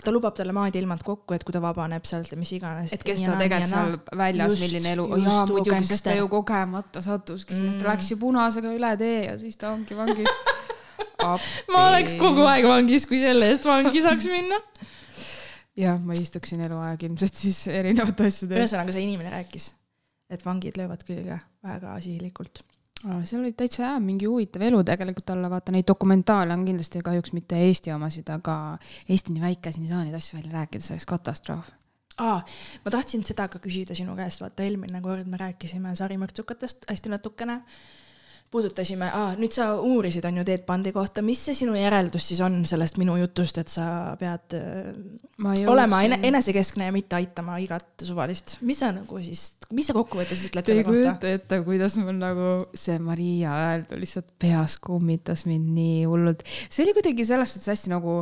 ta lubab talle maad ja ilmad kokku, et kui ta vabaneb sealt ja mis iganes. et kes ta tegelikult seal väljas, milline elu, jaa muidugi, sest ta ju kogemata sattuski mm., sest ta läks ju punasega üle tee ja siis ta ongi vangis ma oleks kogu aeg vangis, kui selle eest vangi saaks minna jah, ma istuksin eluaeg ilmselt siis erinevate asjade eest. ühesõnaga, see inimene rääkis et vangid löövad külge väga sihilikult seal võib täitsa hea mingi huvitav elu tegelikult olla, vaata neid dokumentaale on kindlasti kahjuks mitte Eesti omasid, aga Eesti nii väike, siin ei saa neid asju välja rääkida, see oleks katastroof. aa, ma tahtsin seda ka küsida sinu käest, vaata eelmine kord me rääkisime sarimõrtsukatest hästi natukene puudutasime ah,, nüüd sa uurisid, on ju, Teet Pandi kohta, mis see sinu järeldus siis on sellest minu jutust, et sa pead äh, olema ene, enesekeskne ja mitte aitama igat suvalist, mis sa nagu siis, mis sa kokkuvõttes ütled selle kohta? Ei kujuta ette, kuidas mul nagu see Maria öeldu lihtsalt peas kummitas mind nii hullult. see oli kuidagi selles suhtes hästi nagu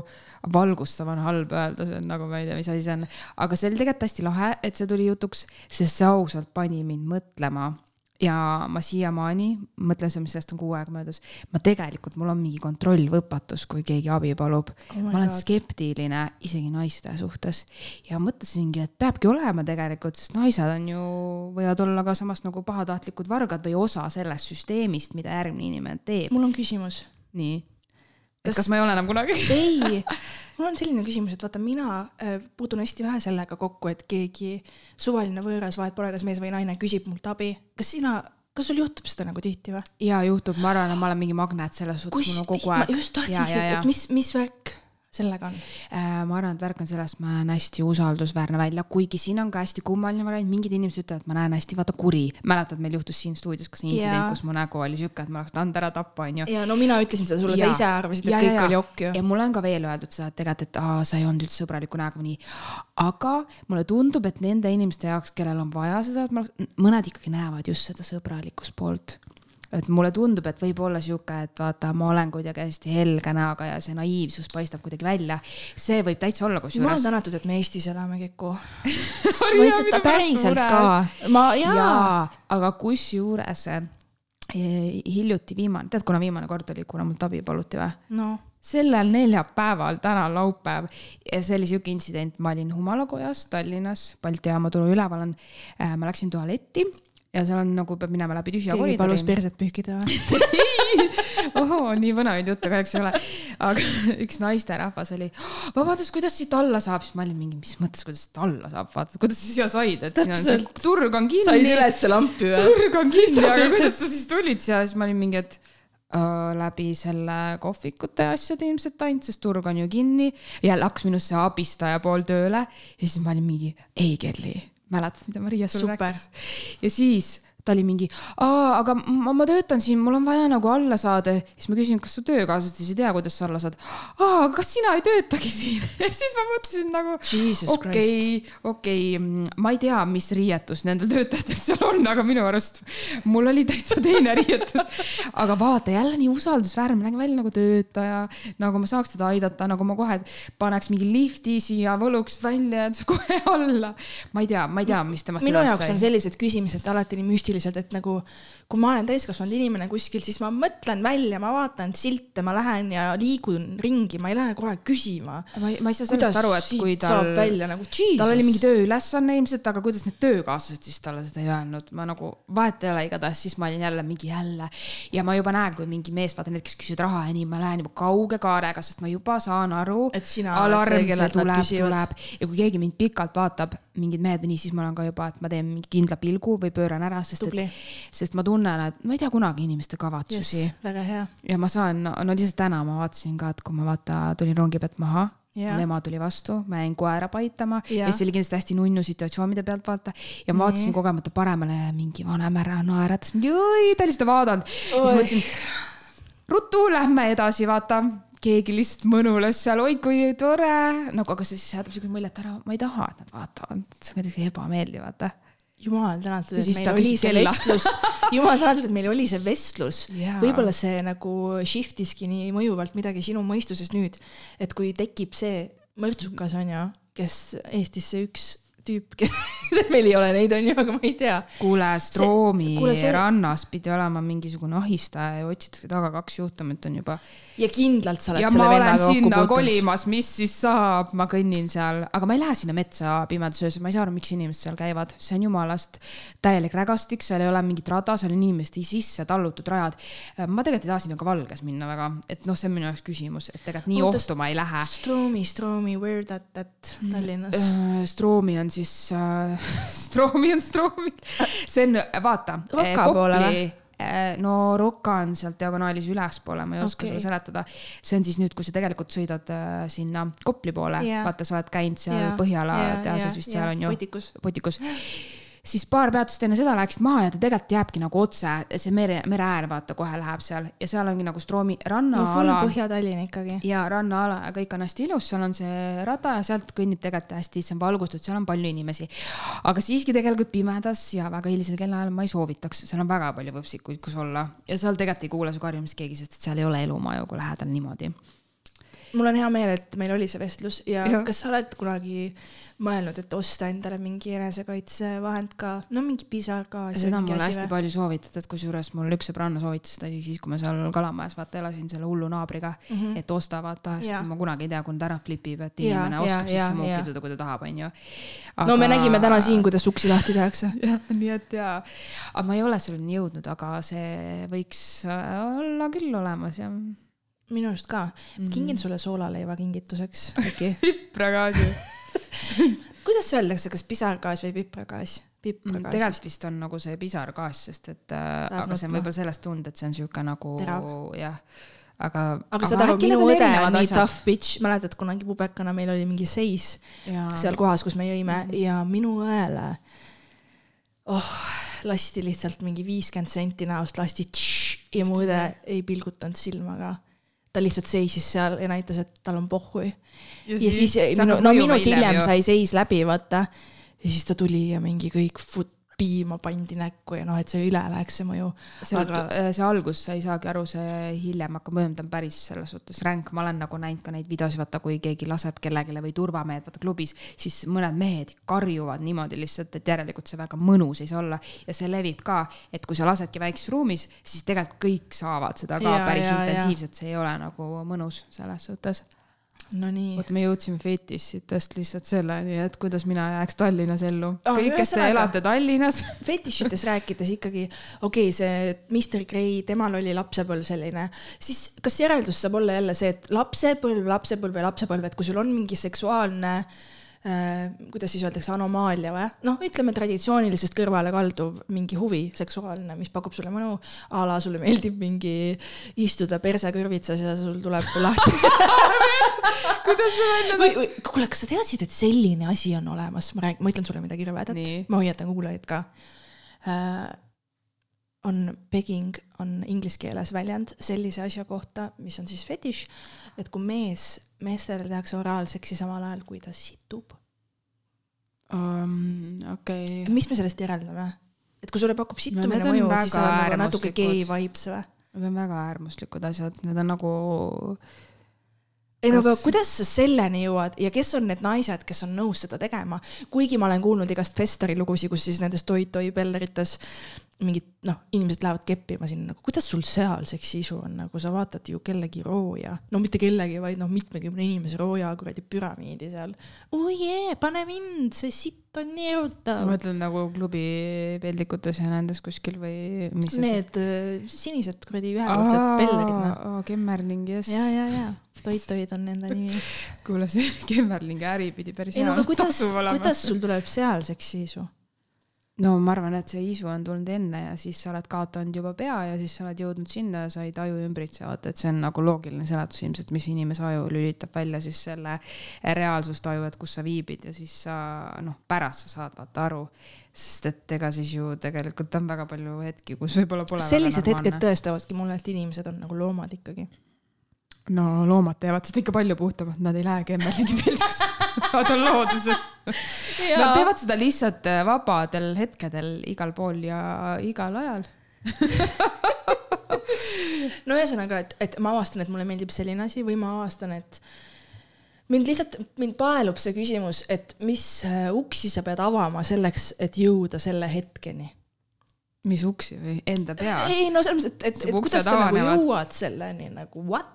valgustav on halb öelda, see on nagu, ma ei tea, mis asi see on, aga see oli tegelikult hästi lahe, et see tuli jutuks, sest see ausalt pani mind mõtlema ja ma siiamaani mõtlen seda, mis sellest on kuu aega möödas, ma tegelikult, mul on mingi kontrollvõpatus, kui keegi abi palub oh. ma olen God. skeptiline isegi naiste suhtes ja mõtlesingi, et peabki olema tegelikult, sest naised on ju, võivad olla ka samas nagu pahatahtlikud vargad või osa sellest süsteemist, mida järgmine inimene teeb. mul on küsimus. nii kas, kas ma ei ole enam kunagi ei, mul on selline küsimus, et vaata, mina äh, puutun hästi vähe sellega kokku, et keegi suvaline võõras, vahet pole, kas mees või naine, küsib mult abi. kas sina, kas sul juhtub seda nagu tihti või? jaa, juhtub, ma arvan, et ma olen mingi magnet selles suhtes, mul on kogu aeg. just tahtsin, et mis, mis värk sellega on? Äh, ma arvan, et värk on selles, ma näen hästi usaldusväärne välja, kuigi siin on ka hästi kummaline variant, mingid inimesed ütlevad, et ma näen hästi vaata kuri. mäletad, meil juhtus siin stuudios ka see intsident, kus mu nägu oli siuke, et ma oleks tahtnud ära tappa, onju. ja no mina ütlesin seda sulle, sa ise arvasid, et ja, kõik ja, oli okk ju. ja mulle on ka veel öeldud seda, et tegelikult, et aa, sa ei olnud üldse sõbraliku näoga nii. aga mulle tundub, et nende inimeste jaoks, kellel on vaja seda, et ma oleks, mõned ikkagi näevad just seda sõbralikust poolt et mulle tundub, et võib olla sihuke, et vaata, ma olen kuidagi hästi helge näoga ja see naiivsus paistab kuidagi välja. see võib täitsa olla kusjuures. jumal tänatud, et me Eestis elame, Keku ma lihtsalt päriselt ka. ma, jaa ja,. aga kusjuures hiljuti viimane, tead, kuna viimane kord oli, kuna mult abi paluti või? no sellel neljapäeval, täna laupäev ja see oli sihuke intsident, ma olin Humalakojas Tallinnas, Balti jaama turu üleval on äh,, ma läksin tualetti ja seal on nagu peab minema läbi tühja koridori. palus perset pühkida või ohoo, nii põnevaid jutte kahjuks ei ole. aga üks naisterahvas oli, vabandust, kuidas siit alla saab, siis ma olin mingi, mis mõttes, kuidas siit alla saab, vaata, kuidas sa siia said, et siin on see turg on kinni. said ülesse lampi või? turg on kinni, aga kuidas sa siis tulid siia, siis ma olin mingi, et läbi selle kohvikute asjade ilmselt ainult, sest turg on ju kinni. jälle hakkas minusse abistaja pool tööle ja siis ma olin mingi, ei Kelly, mäletad, mida Maria sulle rääkis? ja siis ta oli mingi, aga ma, ma töötan siin, mul on vaja nagu alla saada. siis ma küsin, kas su töökaaslased siis ei tea, kuidas sa alla saad. aa, aga kas sina ei töötagi siin ja siis ma mõtlesin nagu, okei, okei, ma ei tea, mis riietus nendel töötajatel seal on, aga minu arust mul oli täitsa teine riietus. aga vaata jälle nii usaldusväärne, ma nägin välja nagu töötaja, nagu ma saaks teda aidata, nagu ma kohe paneks mingi lifti siia, võluks välja ja kohe alla. ma ei tea, ma ei tea, mis temast minu jaoks sai. on sellised küsimused alati nii müstilised sisuliselt, et nagu kui ma olen täiskasvanud inimene kuskil, siis ma mõtlen välja, ma vaatan silte, ma lähen ja liigun ringi, ma ei lähe kohe küsima. ma ei, ma ei saa sellest aru, et kui tal, nagu, tal oli mingi tööülesanne ilmselt, aga kuidas need töökaaslased siis talle seda ei öelnud, ma nagu vahet ei ole, igatahes siis ma olin jälle mingi jälle ja ma juba näen, kui mingi mees, vaata need, kes küsivad raha ja nii, ma lähen juba kauge kaarega, sest ma juba saan aru. alarm, see tuleb, tuleb ja kui keegi mind pikalt vaatab, mingid mehed või nii, siis ma olen ka juba, et ma teen mingi kindla pilgu või pööran ära, sest Tubli. et, sest ma tunnen, et ma ei tea kunagi inimeste kavatsusi yes,. väga hea. ja ma saan, no, lihtsalt täna ma vaatasin ka, et kui ma vaata, tulin rongi pealt maha Ja. mul ema tuli vastu, ma jäin koera paitama ja, ja see oli kindlasti hästi nunnu situatsioon, mida pealt vaata. ja ma vaatasin kogemata paremale mingi vanem härra naeratas oi, ta oli seda vaadanud. siis mõtlesin, ruttu, lähme edasi, vaata keegi lihtsalt mõnulas seal, oi kui tore, nagu, aga see siis jätab siukest muljet ära, ma ei taha, et nad vaatavad, see on kuidagi ebameeldiv, vaata. Jumal tänatud, et meil oli see kella. vestlus, jumal tänatud, et meil oli see vestlus. Yeah.. võib-olla see nagu shift iski nii mõjuvalt midagi sinu mõistuses nüüd, et kui tekib see mõrtsukas on ju, kes Eestisse üks tüüp, kes meil ei ole neid, onju, aga ma ei tea. kuule, Stroomi see... rannas pidi olema mingisugune ahistaja ja otsitakse taga kaks juhtumit on juba ja kindlalt sa oled ja selle vennaga kokku puutunud. kolimas, mis siis saab, ma kõnnin seal, aga ma ei lähe sinna metsa pimedas öösel, ma ei saa aru, miks inimesed seal käivad, see on jumalast täielik rägastik, seal ei ole mingit rada, seal on inimeste sisse tallutud rajad. ma tegelikult ei taha sinna ka valges minna väga, et noh, see on minu jaoks küsimus, et tegelikult nii Oota, ohtu ma ei lähe. Stroomi, Stroomi, where that, that Tallinnas uh,? Stroomi on siis uh,, Stroomi on Stroomi, see on, vaata. Roka poole või? Äh, no Rocca on sealt diagonaalis ülespoole, ma ei oska okay. sulle seletada. see on siis nüüd, kui sa tegelikult sõidad äh, sinna Kopli poole yeah., vaata, sa oled käinud seal yeah. Põhjala yeah, tehases yeah, vist yeah, seal on ju. Potikus. Potikus siis paar peatust enne seda läksid maha ja ta tegelikult jääbki nagu otse, see mere, mere äär, vaata, kohe läheb seal ja seal ongi nagu Stroomi rannaala no,. Põhja-Tallinn ikkagi. ja rannaala ja kõik on hästi ilus, seal on see rada ja sealt kõnnib tegelikult hästi, see on valgustatud, seal on palju inimesi. aga siiski tegelikult pimedas ja väga hilisel kellaajal ma ei soovitaks, seal on väga palju võpsikuid, kus olla ja seal tegelikult ei kuule su karjumist keegi, sest seal ei ole elumaju, kui lähedal niimoodi mul on hea meel, et meil oli see vestlus ja, ja. kas sa oled kunagi mõelnud, et osta endale mingi enesekaitsevahend ka, no mingi pisargaas. seda on mulle hästi või? palju soovitatud, kusjuures mul üks sõbranna soovitas seda siis, kui ma seal Kalamajas vaata elasin selle hullu naabriga mm, -hmm. et osta vaata, sest ma kunagi ei tea, kui ta ära flipib, et inimene ja, oskab ja, sisse muukida, kui ta tahab, onju. no me nägime täna siin, kuidas uksi lahti tehakse. nii et jaa, aga ma ei ole selleni jõudnud, aga see võiks olla küll olemas jah minu arust ka mm. kingin sulle soolaleiva kingituseks äkki pipragaasi kuidas öeldakse, kas pisargaas või pipragaas? pipragaas mm,. tegelikult vist on nagu see pisargaas, sest et äh, aga see on võib-olla sellest tulnud, et see on sihuke nagu jah aga. aga saad aru, minu õde on nii tough bitch, mäletad kunagi pubekana meil oli mingi seis ja. seal kohas, kus me jõime mm -hmm. ja minu õele oh, lasti lihtsalt mingi viiskümmend senti näost lasti tš, ja mu õde ei pilgutanud silma ka ta lihtsalt seisis seal ja näitas, et tal on pohhui. ja siis, ja siis minu, no minut hiljem sai seis läbi, vaata. ja siis ta tuli ja mingi kõik fut-, piima pandi näkku ja noh, et see üle läheks see mõju. aga... Äh, see algus, sa ei saagi aru, see hiljem hakkab mõjuma, ta on päris selles suhtes ränk, ma olen nagu näinud ka neid videosid, vaata kui keegi laseb kellelegi või turvamehed, vaata klubis, siis mõned mehed karjuvad niimoodi lihtsalt, et järelikult see väga mõnus ei saa olla. Ja see levib ka, et kui sa lasedki väikses ruumis, siis tegelikult kõik saavad seda ka ja, päris ja, intensiivselt, see ei ole nagu mõnus selles suhtes no nii. vot me jõudsime fetišitest lihtsalt selleni, et kuidas mina jääks Tallinnas ellu oh,. kõik, kes te elate Tallinnas fetišites rääkides ikkagi, okei okay,, see Mr Gray, temal oli lapsepõlv selline, siis kas järeldus saab olla jälle see, et lapsepõlv, lapsepõlv ja lapsepõlv, et kui sul on mingi seksuaalne äh, kuidas siis öeldakse, anomaalia või? noh, ütleme traditsioonilisest kõrvale kalduv mingi huvi seksuaalne, mis pakub sulle mõnu. a la sulle meeldib mingi istuda perse kõrvitsas ja sul tuleb lahti. Kuidas see välja või, või kuule, kas sa teadsid, et selline asi on olemas, ma räägin, ma ütlen sulle midagi rõvedat, ma hoiatan kuulajaid ka. Äh, on pegging, on inglise keeles väljend sellise asja kohta, mis on siis fetiš, et kui mees, meestele tehakse oraalseksi samal ajal, kui ta situb um,. okei okay.. mis me sellest järeldame? et kui sulle pakub situmine no, mõju, siis on nagu natuke gei vibes või? Need on väga äärmuslikud asjad, need on nagu ei no aga kuidas sa selleni jõuad ja kes on need naised, kes on nõus seda tegema, kuigi ma olen kuulnud igast Festeri lugusid, kus siis nendes toi-toi pellerites mingid noh, inimesed lähevad keppima sinna, nagu kuidas sul seal seksiisu on, nagu sa vaatad ju kellegi rooja, no mitte kellegi, vaid noh, mitmekümne inimese rooja kuradi püramiidi seal. oi jee, pane mind, see sitt on nii erutav. sa mõtled nagu klubi peldikutes ja nendes kuskil või mis? Need äh, sinised kuradi ühekordsed pellerid noh. Kemmerling, jess. ja, ja, ja toit-toid on nende nimi. kuule, see Kemmerlingi äri pidi päris hea. no aga kuidas, kuidas sul tuleb seal seksiisu? No ma arvan, et see isu on tulnud enne ja siis sa oled kaotanud juba pea ja siis sa oled jõudnud sinna ja sa ei taju ümbritsevat, et see on nagu loogiline seletus ilmselt, mis inimese aju lülitab välja siis selle reaalsustaju, et kus sa viibid ja siis sa noh, pärast sa saad vaata aru. sest et ega siis ju tegelikult on väga palju hetki, kus võib-olla pole. sellised hetked tõestavadki mulle, et inimesed on nagu loomad ikkagi no loomad teevad seda ikka palju puhtamalt, nad ei lähe kemmerlingi peldikusse nad on looduses. Nad teevad seda lihtsalt äh, vabadel hetkedel igal pool ja igal ajal no ühesõnaga, et, et ma avastan, et mulle meeldib selline asi või ma avastan, et mind lihtsalt, mind paelub see küsimus, et mis äh, uksi sa pead avama selleks, et jõuda selle hetkeni mis uksi või enda peas? ei no selles mõttes, et, et, et kuidas sa nagu jõuad selleni nagu what?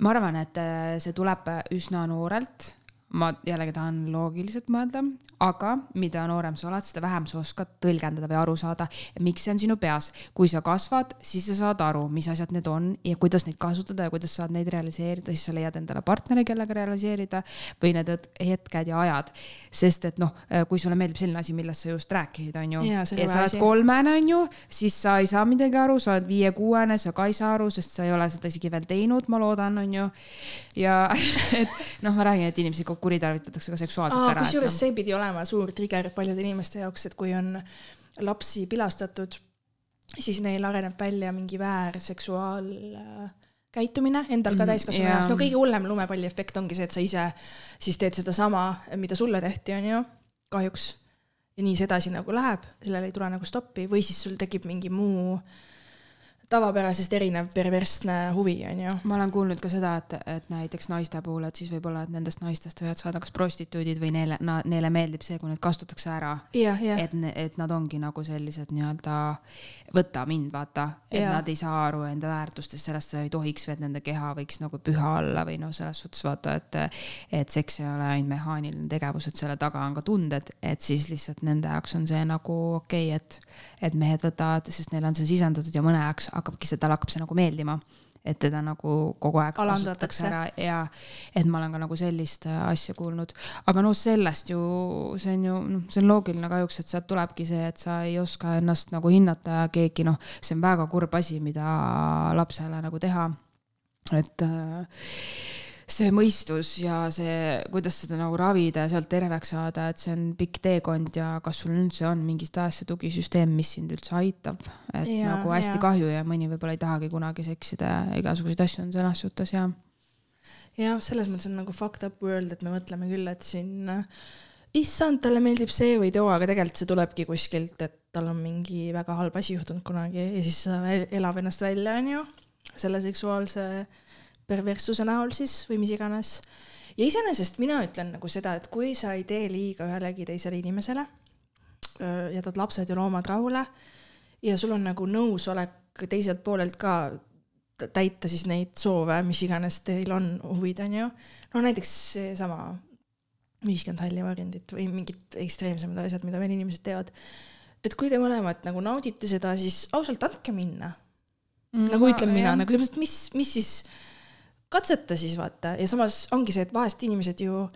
Ma arvan, et äh, see tuleb üsna noorelt ma jällegi tahan loogiliselt mõelda, aga mida noorem sa oled, seda vähem sa oskad tõlgendada või aru saada, miks see on sinu peas. kui sa kasvad, siis sa saad aru, mis asjad need on ja kuidas neid kasutada ja kuidas saad neid realiseerida, siis sa leiad endale partneri, kellega realiseerida või need hetked ja ajad. sest et noh, kui sulle meeldib selline asi, millest sa just rääkisid, on ju, ja sa oled kolmene, on ju, siis sa ei saa midagi aru, sa oled viie-kuuene, sa ka ei saa aru, sest sa ei ole seda isegi veel teinud, ma loodan, on ju. ja et noh, ma räägin, et inimesi kuritarvitatakse ka seksuaalselt ära. kusjuures no. see pidi olema suur trigger paljude inimeste jaoks, et kui on lapsi pilastatud, siis neil areneb välja mingi väär seksuaal käitumine endal ka mhm, täiskasvanu jaoks, no kõige hullem lumepalliefekt ongi see, et sa ise siis teed sedasama, mida sulle tehti, onju, kahjuks. ja nii see edasi nagu läheb, sellel ei tule nagu stoppi või siis sul tekib mingi muu äh, tavapärasest erinev perversne huvi, on ju. ma olen kuulnud ka seda, et, et näiteks naiste puhul, et siis võib-olla, et nendest naistest võivad saada kas prostituudid või neile, neile meeldib see, kui need kastutakse ära. et, et nad ongi nagu sellised nii-öelda võta mind, vaata, et ja. nad ei saa aru enda väärtustest, sellest ei tohiks, et nende keha võiks nagu püha olla või noh, selles suhtes vaata, et, et seks ei ole ainult mehaaniline tegevus, et selle taga on ka tunded, et siis lihtsalt nende jaoks on see nagu okei okay,, et, et mehed võtavad, sest neile on see sisendatud ja mõne jaoks hakkabki see, talle hakkab see nagu meeldima et teda nagu kogu aeg kasutatakse ära ja et ma olen ka nagu sellist äh, asja kuulnud. aga noh, sellest ju, see on ju, noh, see on loogiline kahjuks, et sealt tulebki see, et sa ei oska ennast nagu hinnata ja keegi noh, see on väga kurb asi, mida lapsele nagu teha. et äh, see mõistus ja see, kuidas seda nagu ravida ja sealt terveks saada, et see on pikk teekond ja kas sul üldse on mingist ajast see tugisüsteem, mis sind üldse aitab. et ja, nagu hästi ja. kahju ja mõni võib-olla ei tahagi kunagi seksida ja igasuguseid asju on selles suhtes ja. jah, selles mõttes on nagu fucked up world, et me mõtleme küll, et siin issand, talle meeldib see või too, aga tegelikult see tulebki kuskilt, et tal on mingi väga halb asi juhtunud kunagi ja siis elab ennast välja, onju, selle seksuaalse perverssuse näol siis või mis iganes. ja iseenesest mina ütlen nagu seda, et kui sa ei tee liiga ühelegi teisele inimesele, jätad lapsed ja loomad rahule ja sul on nagu nõusolek teiselt poolelt ka täita siis neid soove, mis iganes teil on, huvid on ju. no näiteks seesama viiskümmend halli varjendit või mingid ekstreemsemad asjad, mida veel inimesed teevad. et kui te mõlemad nagu naudite seda, siis ausalt andke minna mm,. nagu ütlen mina, nagu selles mõttes, mis, mis siis, katseta siis vaata. Ja samas ongi see, et vahest inimesed ju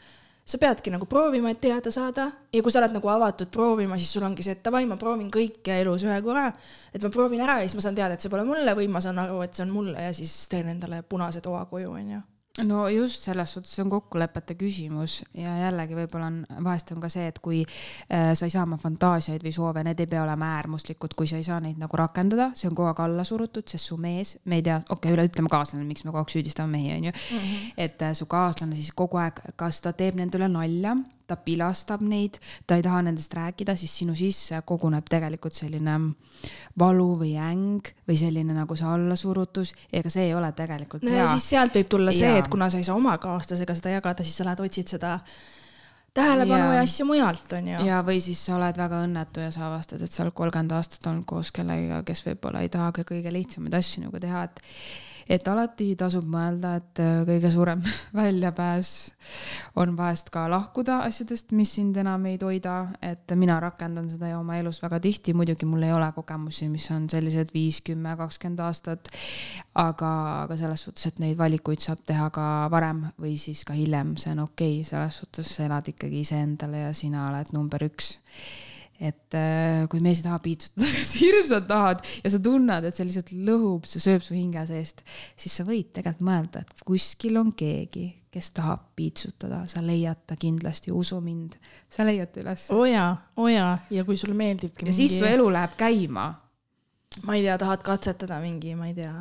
sa peadki nagu proovima, et teada saada. Ja kui sa oled nagu avatud proovima, siis sul ongi see, et davai, ma proovin kõike elus ühe korra. et ma proovin ära ja siis ma saan teada, et see pole mulle või ma saan aru, et see on mulle ja siis teen endale punase toa koju, onju no just selles suhtes on kokkulepete küsimus ja jällegi võib-olla on, vahest on ka see, et kui äh, sa ei saa oma fantaasiaid või soove, need ei pea olema äärmuslikud, kui sa ei saa neid nagu rakendada, see on kogu aeg alla surutud, sest su mees, me ei tea, okei okay,, üle ütleme kaaslane, miks me kogu aeg süüdistame mehi, onju. Mhm. et äh, su kaaslane siis kogu aeg, kas ta teeb nendele nalja ta pilastab neid, ta ei taha nendest rääkida, siis sinu sisse koguneb tegelikult selline valu või äng või selline nagu see allasurutus, ega see ei ole tegelikult no, hea. siis sealt võib tulla see, et kuna sa ei saa oma kaaslasega seda jagada, siis sa lähed otsid seda tähelepanu ja, ja asju mujalt, on ju. ja, või siis sa oled väga õnnetu ja sa avastad, et sa oled kolmkümmend aastat olnud koos kellegagi, kes võib-olla ei taha ka kõige lihtsamaid asju nagu teha, et et alati tasub mõelda, et äh, kõige suurem väljapääs on vahest ka lahkuda asjadest, mis sind enam ei toida, et mina rakendan seda ju oma elus väga tihti, muidugi mul ei ole kogemusi, mis on sellised viis, kümme, kakskümmend aastat. aga, aga selles suhtes, et neid valikuid saab teha ka varem või siis ka hiljem, see on okei okay., selles suhtes sa elad ikkagi iseendale ja sina oled number üks et äh, kui mees ei taha piitsutada, sa hirmsalt tahad ja sa tunned, et see lihtsalt lõhub, see sööb su hinge seest, siis sa võid tegelikult mõelda, et kuskil on keegi, kes tahab piitsutada, sa leiad ta kindlasti, usu mind, sa leiad ta üles. oo jaa, oo jaa, ja kui sulle meeldibki ja mingi... siis su elu läheb käima. ma ei tea, tahad katsetada mingi, ma ei tea,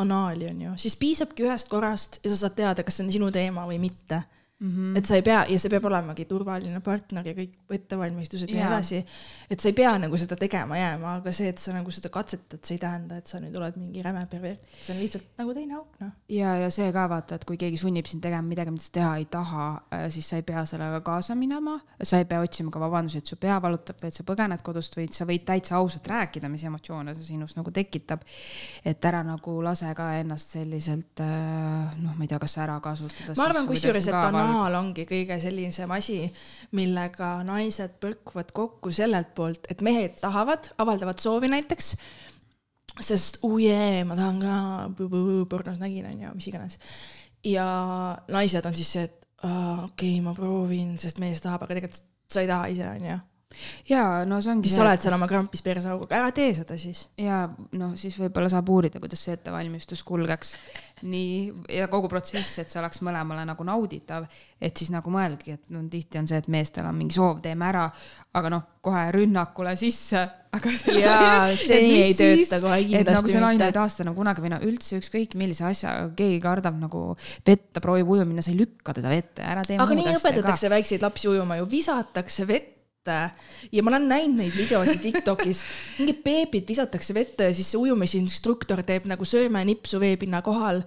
anaali on ju, siis piisabki ühest korrast ja sa saad teada, kas see on sinu teema või mitte Mm -hmm. et sa ei pea ja see peab olemagi turvaline partner ja kõik ettevalmistused ja nii edasi. et sa ei pea nagu seda tegema jääma, aga see, et sa nagu seda katsetad, see ei tähenda, et sa nüüd oled mingi räme pervert, see on lihtsalt nagu teine auk, noh. ja, ja see ka vaata, et kui keegi sunnib sind tegema midagi, mida sa teha ei taha, äh, siis sa ei pea sellega kaasa minema, sa ei pea otsima ka vabandusi, et su pea valutab või et sa põgened kodust või sa võid täitsa ausalt rääkida, mis emotsioone see sinus nagu tekitab. et ära nagu lase ka ennast selliselt äh, noh, ma ei tea, kas ära kasutada. ma arvan kusjuures, et on maal ongi kõige sellisem asi, millega naised põrkuvad kokku sellelt poolt, et mehed tahavad, avaldavad soovi näiteks, sest uu oh jee, ma tahan ka, pornos nägin, onju, mis iganes. ja naised on siis see, et okei okay,, ma proovin, sest mees tahab, aga tegelikult sa ei taha ise, onju ja no see ongi. siis sa oled seal oma krampis perseauguga, ära tee seda siis. ja noh, siis võib-olla saab uurida, kuidas see ettevalmistus kulgeks. nii, ja kogu protsess, et see oleks mõlemale nagu nauditav, et siis nagu mõelgi, et no tihti on see, et meestel on mingi soov, teeme ära, aga noh, kohe rünnakule sisse. aga jaa, see ei tööta kohe kindlasti mitte. nagu see naine ei taasta nagu kunagi või no üldse ükskõik millise asja, keegi kardab nagu vett, ta proovib ujuma minna, sa ei lükka teda vette, ära tee. aga nii õpetatakse väikseid lapsi ujuma ju, visatakse vette vette ja ma olen näinud neid videosid Tiktokis, mingid beebid visatakse vette ja siis see ujumisinstruktor teeb nagu söömenipsu veepinna kohal.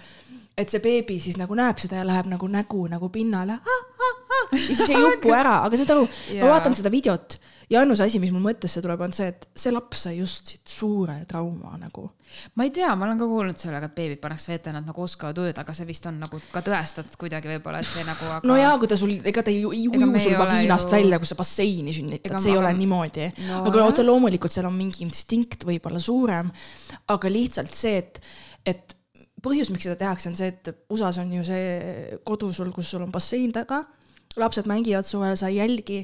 et see beebi siis nagu näeb seda ja läheb nagu nägu nagu pinnale. ja siis ei jupu ära, aga saad aru, ma vaatan seda videot ja ainus asi, mis mul mõttesse tuleb, on see, et see laps sai just siit suure trauma nagu. ma ei tea, ma olen ka kuulnud sellega, et beebid pannakse vette, nad nagu oskavad ujuda, aga see vist on nagu ka tõestatud kuidagi võib-olla, et see nagu aga.... no jaa, kui ta sul, ega ta ei uju sul vagiinast ju... välja, kui sa basseini sünnitad, see ei ole niimoodi no,. aga otse loomulikult seal on mingi instinkt võib-olla suurem, aga lihtsalt see, et, et põhjus, miks seda tehakse, on see, et USA-s on ju see kodu sul, kus sul on bassein taga, lapsed mängivad suvel, sa ei jälgi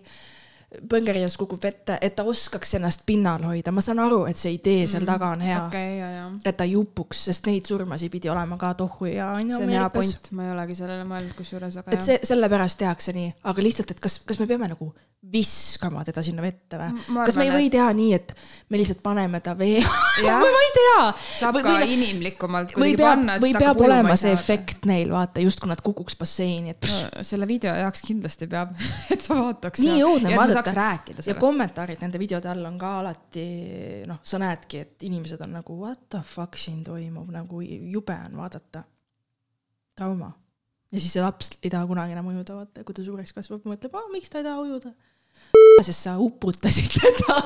põngerias kukub vette, et ta oskaks ennast pinnal hoida, ma saan aru, et see idee seal taga on hea. Okay,. et ta ei upuks, sest neid surmasid pidi olema ka tohu ja on ju. see on hea point, ma ei olegi sellele mõelnud kusjuures, aga et see, sellepärast tehakse nii, aga lihtsalt, et kas, kas me peame nagu viskama teda sinna vette või? kas me ei või teha nii, et me lihtsalt paneme ta vee ma ei tea. saab või, ka või, inimlikumalt kuidagi panna. või peab olema see efekt neil, vaata, justkui nad kukuks basseini, et no,. selle video jaoks kindlasti peab et sa vaataks. nii õudne vaadata. ja kommentaarid nende videode all on ka alati, noh, sa näedki, et inimesed on nagu what the fuck siin toimub, nagu jube on vaadata. trauma ja siis see laps ei taha kunagi enam ujuda, vaata, kui ta suureks kasvab, mõtleb, miks ta ei taha ujuda sest sa uputasid teda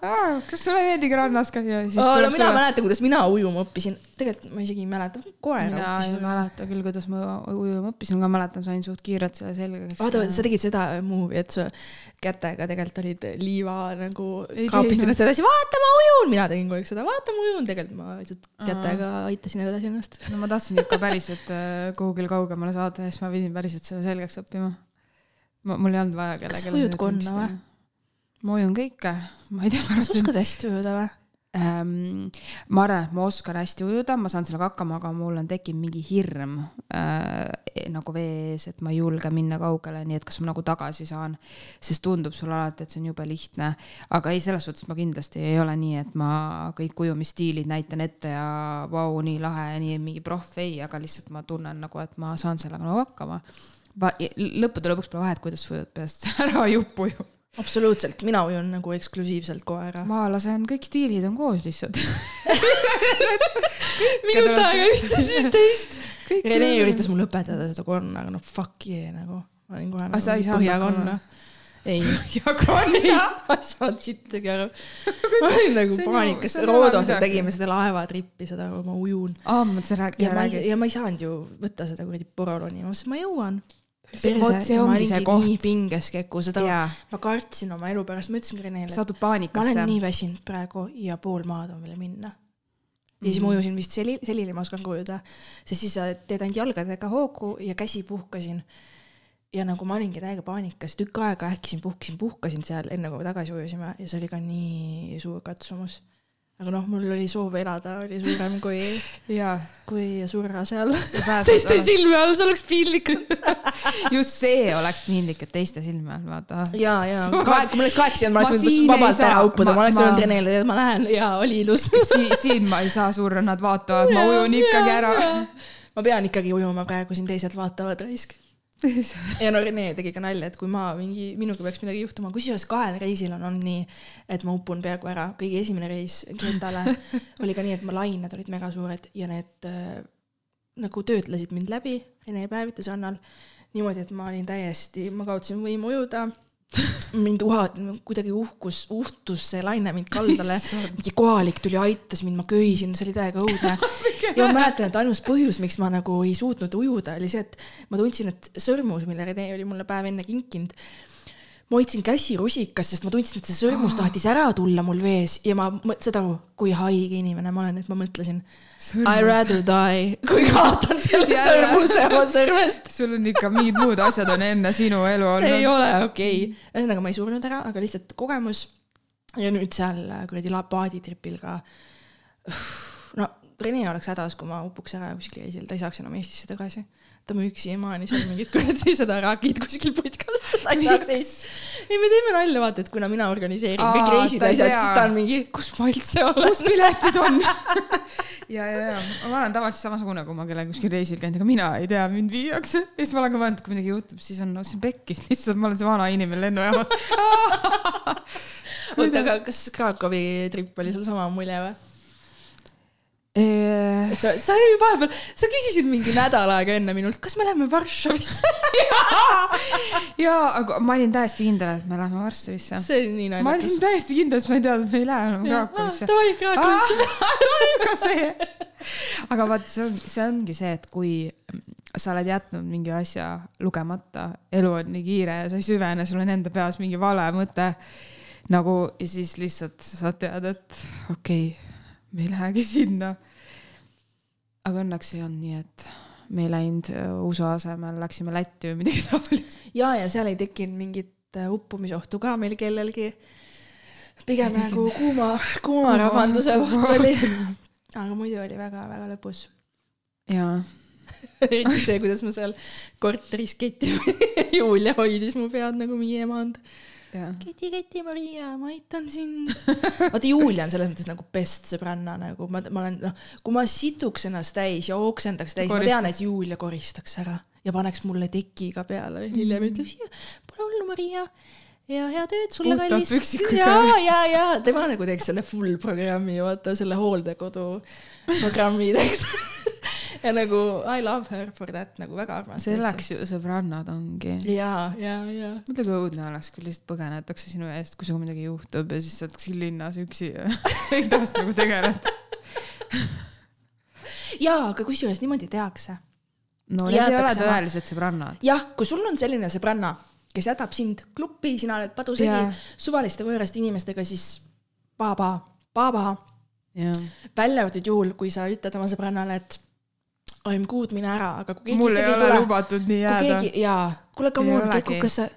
kas sulle ei meeldigi rannas käia? no mina sulle... mäletan, kuidas mina ujuma õppisin. tegelikult ma isegi ei mäleta, koera mina õppisin. ei mäleta küll, kuidas ma ujuma õppisin, aga mäletan, sain suht kiirelt selle selgeks. vaata, sa tegid seda movie, et sa kätega tegelikult olid liiva nagu kaapist ennast edasi, vaata ma ujun, mina tegin kogu aeg seda, vaata ma ujun, tegelikult ma lihtsalt kätega aitasin edasi ennast. no ma tahtsin ikka päriselt äh, kuhugile kaugemale saada ja siis ma pidin päriselt selle selgeks õppima ma, mul ei olnud vaja kellelegi. kas sa ujud konna või? ma ujun kõike, ma ei tea. kas sa oskad hästi ujuda või? ähm,. ma arvan, et ma oskan hästi ujuda, ma saan sellega hakkama, aga mul on tekkinud mingi hirm äh, nagu vee ees, et ma ei julge minna kaugele, nii et kas ma nagu tagasi saan. sest tundub sulle alati, et see on jube lihtne. aga ei, selles suhtes ma kindlasti ei ole nii, et ma kõik ujumisstiilid näitan ette ja vau, nii lahe ja nii mingi proff, ei, aga lihtsalt ma tunnen nagu, et ma saan sellega nagu hakkama lõppude lõpuks pole vahet, kuidas sa ujud peast, ära jupp uju. absoluutselt, mina ujun nagu eksklusiivselt koera. ma lasen, kõik stiilid on koos lihtsalt minut aega ühte, siis teist. Rene üritas mul õpetada seda konna, aga noh, fuck yeah nagu. ma olin kohe nagu põhjakonna ei. ja konni. ma ei saanud sittagi aru. ma olin nagu paanikas, Roodosel tegime seda laevatrippi, seda, ma ujun. aa, ma mõtlesin räägi. ja ma ei, ja ma ei saanud ju võtta seda kuradi poroloni, ma mõtlesin, ma jõuan vot see ongi see koht. nii pinges Keku, seda yeah. ma kartsin oma elu pärast, ma ütlesin Renele. paanikasse. ma olen nii väsinud praegu ja pool maad on veel minna. ja siis ma mhm. ujusin vist seli, selili ma oskan ka ujuda, sest siis sa teed ainult jalgadega hoogu ja käsi puhkasin. ja nagu ma olingi täiega paanikas, tükk aega ähkisin, puhkasin, puhkasin seal, enne kui tagasi ujusime ja see oli ka nii suur katsumus aga noh, mul oli soov elada, oli suurem kui kui surra seal teiste silme all, see oleks piinlik. Just see oleks piinlik, et teiste silme all, vaata. ja, ja kahe, kui mul oleks kaheksa jäänud, ma oleks võinud vabalt ära uppuda, ma oleks öelnud Renele, et ma lähen. Ja oli ilus. Si. siin ma ei saa surra, nad vaatavad, ma ujun ikkagi ära. ma pean ikkagi ujuma praegu, siin teised vaatavad raisk ja no Rene tegi ka nalja, et kui ma mingi, minuga peaks midagi juhtuma, kusjuures kahel reisil on olnud nii, et ma upun peaaegu ära. kõige esimene reis Kretale oli ka nii, et mu lained olid mega suured ja need äh, nagu töötlesid mind läbi Rene päevitas rannal niimoodi, et ma olin täiesti, ma kaotasin võimu ujuda mind uhat-, kuidagi uhkus, uhtus see laine mind kaldale, mingi kohalik tuli, aitas mind, ma köhisin, see oli täiega õudne. ja ma mäletan, et ainus põhjus, miks ma nagu ei suutnud ujuda, oli see, et ma tundsin, et sõrmus, mille Rene oli mulle päev enne kinkinud, ma hoidsin käsi rusikas, sest ma tundsin, et see sõrmus tahtis ära tulla mul vees ja ma, saad aru, kui haige inimene ma olen, et ma mõtlesin. I rather die, kui kaotan selle sõrmuse oma sõrmest. sul on ikka mingid muud asjad on enne sinu elu olnud. see ei ole okei okay., ühesõnaga ma ei surnud ära, aga lihtsalt kogemus. ja nüüd seal kuradi paaditripil ka. no Rene oleks hädas, kui ma upuks ära kuskil reisil, ta ei saaks enam Eestisse tagasi ta müüks siiamaani seal mingit kuradi seda rakit kuskil putkas, ta ei saaks Eestis. ei, me teeme nalja, vaata, et kuna mina organiseerin Aa, kõik reisid ja asjad, siis ta on mingi, kus ma üldse olen. kus piletid on ja, ja, ja ma olen tavaliselt samasugune, kui ma kellegi kuskil reisil käin, aga mina ei tea, mind viiakse. ja siis ma olen ka mõelnud, kui midagi juhtub, siis on no,, on pekkis lihtsalt, ma olen see vana inimene lennujaamas oota, aga kas Krakowi trip oli sul sama mulje või? Sa, sa vahepeal, sa küsisid mingi nädal aega enne minult, kas me läheme Varssavisse ja, aga ma olin täiesti kindel, et me läheme Varssavisse. see oli nii naljakas. ma olin täiesti kindel, et ma ei teadnud, et me ei lähe enam Krakowisse. Davai, Krakowisse. see on ka see. aga vaat see on, see ongi see, et kui sa oled jätnud mingi asja lugemata, elu on nii kiire ja sa ei süvene, sul on enda peas mingi vale mõte nagu ja siis lihtsalt sa tead, et okei okay me ei lähegi sinna. aga õnneks ei olnud nii, et me ei läinud äh, USA asemel, läksime Lätti või midagi taolist. ja, ja seal ei tekkinud mingit äh, uppumisohtu ka meil kellelgi. pigem nagu kuuma, kuuma rabanduse oht oli. aga muidu oli väga-väga lõbus. jaa eriti see, kuidas ma seal korteris ketime Julia hoidis mu pead nagu mingi emand. Keti, keti, Maria, ma aitan sind. vaata, Julia on selles mõttes nagu best sõbranna nagu. Ma, ma olen, noh, kui ma situks ennast täis ja oksendaks täis, ma tean, et Julia koristaks ära ja paneks mulle tekiga peale. Hiljem mm. ütleks, pole hullu, Maria. Ja head ööd sulle, kallis. ja, ja, ja tema nagu teeks selle full programmi, vaata selle hooldekodu programmi teeks ja nagu I love her for that nagu väga armas. selleks ju sõbrannad ongi. ja, ja, ja. mõtle, kui õudne oleks, kui lihtsalt põgenetakse sinu eest, kui sinuga midagi juhtub ja siis sa oled siin linnas üksi ja ei tahaks nagu tegeleda. jaa, aga kusjuures niimoodi tehakse. no need ei ole tõelised sõbrannad. jah, kui sul on selline sõbranna kes jätab sind kluppi, sina oled padusegi yeah. suvaliste võõraste inimestega, siis paha-paha yeah.. välja arvatud juhul, kui sa ütled oma sõbrannale, et I m good, mine ära, aga kui keegi mul ei ole tule, lubatud nii jääda. jaa, kuule, come on, Keku, kas sa,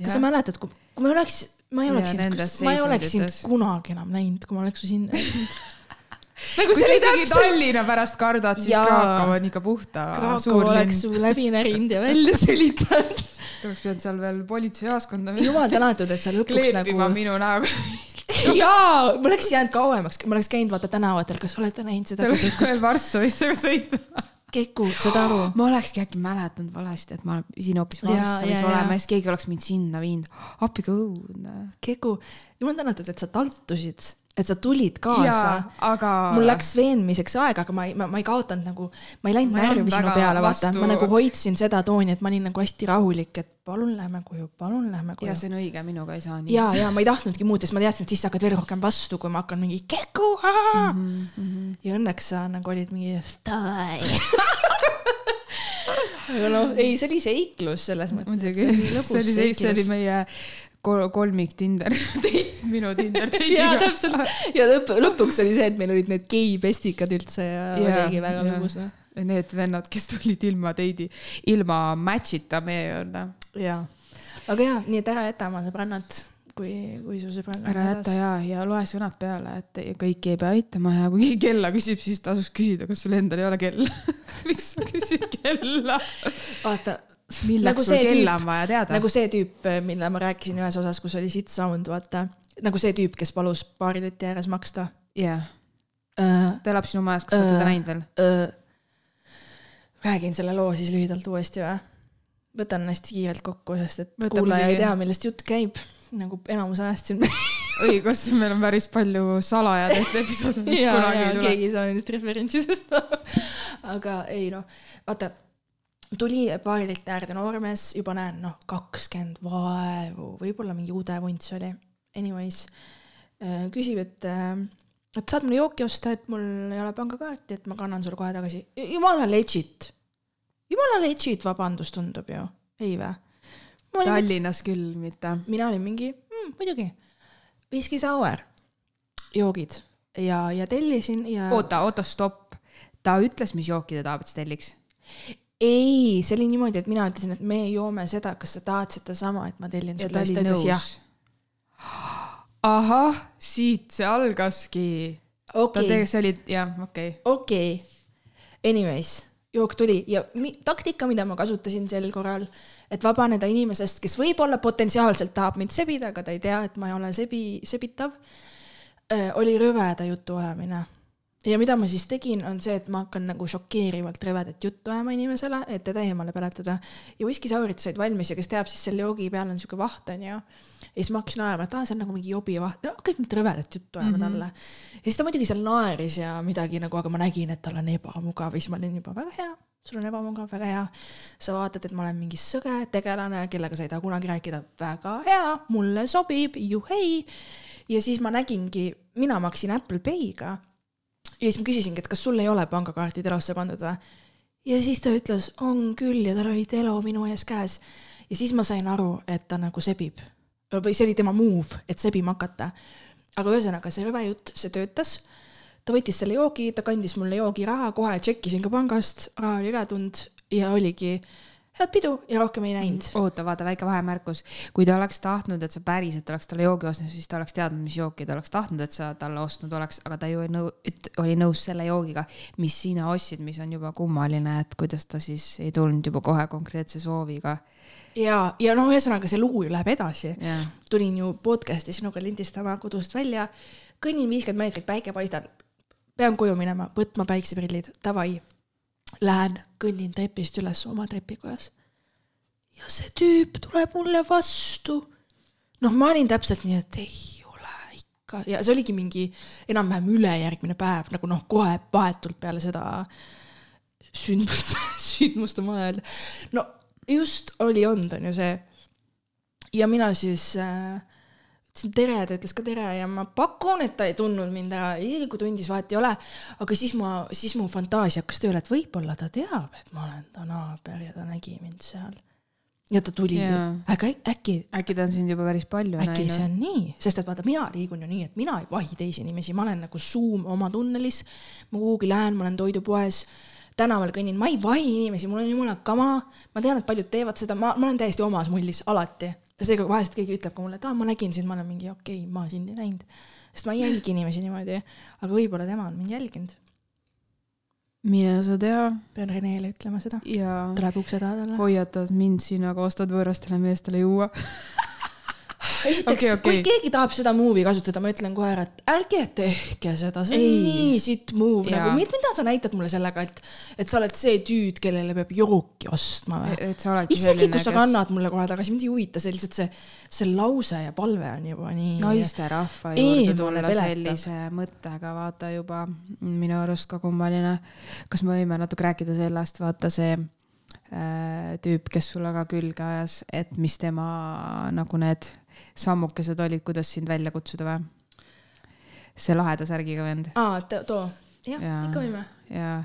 kas sa mäletad, kui, kui me oleks, ma ei oleks sind, ma ei oleks sind kunagi enam näinud, kui ma oleks su sinna jätnud nagu kui sa isegi täpselt... Tallinna pärast kardad, siis Krakow on ikka puhta. Krakow oleks su läbi närinud ja välja sülitanud oleks pidanud seal veel politseijaoskonda. jumal tänatud, et sa lõpuks nagu. minu näoga jaa, ma oleks jäänud kauemaks, ma oleks käinud vaata tänavatel, kas olete näinud seda? Te oleks veel Varssavisse sõitma. Keku, saad aru? ma olekski äkki mäletanud valesti, et ma siin hoopis Varssavis olema ja siis keegi oleks mind sinna viinud. appi kui õudne. Keku, jumal tänatud, et sa taltusid et sa tulid kaasa. aga. mul läks veenmiseks aega, aga ma ei, ma, ei kaotanud nagu, ma ei läinud närvi sinu peale, vaata, ma nagu hoidsin seda tooni, et ma olin nagu hästi rahulik, et palun lähme koju, palun lähme koju. ja see on õige, minuga ei saa nii. ja, ja ma ei tahtnudki muud, sest ma teadsin, et siis sa hakkad veel rohkem vastu, kui ma hakkan mingi keku mm. -hmm. ja õnneks sa nagu olid mingi aga noh, ei, see oli seiklus selles mõttes. muidugi, see oli, see oli meie kolmik Tinder date, minu Tinder date'iga. jaa, täpselt. ja lõpp, lõpuks oli see, et meil olid need geipestikad üldse ja, ja oligi väga lõbus. Noh. Need vennad, kes tulid ilma date'i, ilma match'ita meie juurde. jaa. aga jaa, nii et ära jäta oma sõbrannat kui, kui su sõbranna. ära jäta ja, ja loe sõnad peale, et kõiki ei pea aitama ja kui keegi kella küsib, siis tasuks küsida, kas sul endal ei ole kell miks sa küsid kella? vaata milleks nagu sul kella on vaja teada. nagu see tüüp, mille ma rääkisin ühes osas, kus oli sit sound, vaata. nagu see tüüp, kes palus baarileti ääres maksta. jah yeah. uh,. ta elab sinu majas, kas uh, sa teda näinud veel uh,? räägin selle loo siis lühidalt uuesti või? võtan hästi kiirelt kokku, sest et Võta kuulaja ei tea, millest jutt käib, nagu enamus ajast siin õigus, meil on päris palju salajaid episoode, mis ja, kunagi ja, ei tule. keegi ei saa nendest referentsidest aga ei noh, vaata tuli paarilt äärde noormees, juba näen, noh, kakskümmend vaevu, võib-olla mingi ude vunts oli. Anyways, äh, küsib, et, äh, et saad mulle jooki osta, et mul ei ole pangakaarti, et ma kannan sulle kohe tagasi. jumala legit, jumala legit, vabandust, tundub ju, ei vä? Tallinnas küll mitte. mina olin mingi mm,, muidugi, whisky sour, joogid ja, ja tellisin ja. oota, oota, stopp. ta ütles, mis jooki ta tahab, et sa telliks? ei, see oli niimoodi, et mina ütlesin, et me joome seda, kas sa tahad sedasama, et ma tellin sulle, siis ta ütles jah. ahah, siit see algaski okay.. ta see oli, jah, okei okay.. okei okay., anyways, jook tuli ja mi, taktika, mida ma kasutasin sel korral, et vabaneda inimesest, kes võib-olla potentsiaalselt tahab mind sebida, aga ta ei tea, et ma ei ole sebi, sebitav, oli rõveda jutu ajamine ja mida ma siis tegin, on see, et ma hakkan nagu šokeerivalt rõvedat juttu ajama inimesele, et teda eemale peletada. ja whisky saurid said valmis ja kes teab, siis selle joogi peal on siuke vaht, onju. Ja siis ma hakkasin ajama, et aa, see on nagu mingi jobivaht, hakkasin nüüd rõvedat juttu ajama mm -hmm. talle. ja siis ta muidugi seal naeris ja midagi nagu, aga ma nägin, et tal on ebamugav ja siis ma olin juba väga hea sul on ebamugav, väga hea. sa vaatad, et ma olen mingi sõge tegelane, kellega sa ei taha kunagi rääkida, väga hea, mulle sobib, juhei. ja siis ma nägingi, mina maksin Apple Pay'ga ja siis ma küsisingi, et kas sul ei ole pangakaarti Telosse pandud või? ja siis ta ütles, on küll ja tal oli Telo minu ees käes. ja siis ma sain aru, et ta nagu sebib. Või see oli tema move, et sebima hakata. aga ühesõnaga, see rõve jutt, see töötas. ta võttis selle joogi, ta kandis mulle joogiraha, kohe tšekkisin ka pangast, raha oli ületulnud ja oligi head pidu ja rohkem ei näinud. oota, vaata väike vahemärkus, kui ta oleks tahtnud, et sa päriselt oleks talle joogi ostnud, siis ta oleks teadnud, mis jooki ta oleks tahtnud, et sa talle ostnud oleks, aga ta ju ei nõu-, oli nõus selle joogiga, mis sina ostsid, mis on juba kummaline, et kuidas ta siis ei tulnud juba kohe konkreetse sooviga ja, ja no ühesõnaga see lugu ju läheb edasi yeah.. tulin ju podcast'i sinuga lindistama kodust välja, kõnnin viiskümmend meetrit, päike paistab. pean koju minema, võtma päikseprillid, davai Lähen, kõnnin trepist üles oma trepikojas. ja see tüüp tuleb mulle vastu. noh, ma olin täpselt nii, et ei ole ikka ja see oligi mingi enam-vähem ülejärgmine päev nagu noh, kohe vahetult peale seda sündmust sündmust on vale öelda. no just oli olnud, on ju see. ja mina siis äh, ütlesin tere, ta ütles ka tere ja ma pakun, et ta ei tundnud mind ära, isegi kui tundis, vahet ei ole. aga siis ma, siis mu fantaasia hakkas tööle, et võib-olla ta teab, et ma olen ta naaber ja ta nägi mind seal. ja ta tuli, aga äkki. äkki ta on sind juba päris palju äkki näinud. see on nii, sest et vaata, mina liigun ju nii, et mina ei vahi teisi inimesi, ma olen nagu suum oma tunnelis. ma kuhugi lähen, ma olen toidupoes tänaval kõnnin, ma ei vahi inimesi, mul on jumala kama, ma tean, et paljud teevad seda, ma, ma olen täiesti omas mullis alati ja seega vahest keegi ütleb ka mulle, et aa, ma nägin sind, ma olen mingi okei okay,, ma sind ei näinud. sest ma ei jälgi inimesi niimoodi, aga võib-olla tema on mind jälginud. mine sa tea. pean Renele ütlema seda. tuleb ukse taha talle. hoiatad mind sinaga, ostad võõrastele meestele juua esiteks okay,, okay. kui keegi tahab seda movie kasutada, ma ütlen kohe ära, et ärge tehke seda, see on ei. nii sitt move ja. nagu, mida sa näitad mulle sellega, et, et sa oled see tüüd, kellele peab jooki ostma või? isegi kui sa kes... kannad mulle kohe tagasi, mind ei huvita, see lihtsalt see, see lause ja palve on juba nii. naisterahva juurde tulla sellise mõttega, vaata juba minu arust ka kummaline. kas me võime natuke rääkida sellest, vaata see äh, tüüp, kes sulle ka külge ajas, et mis tema nagu need sammukesed olid, kuidas sind välja kutsuda või? see laheda särgiga vend. aa, too, jah ja,, ikka võime. jaa,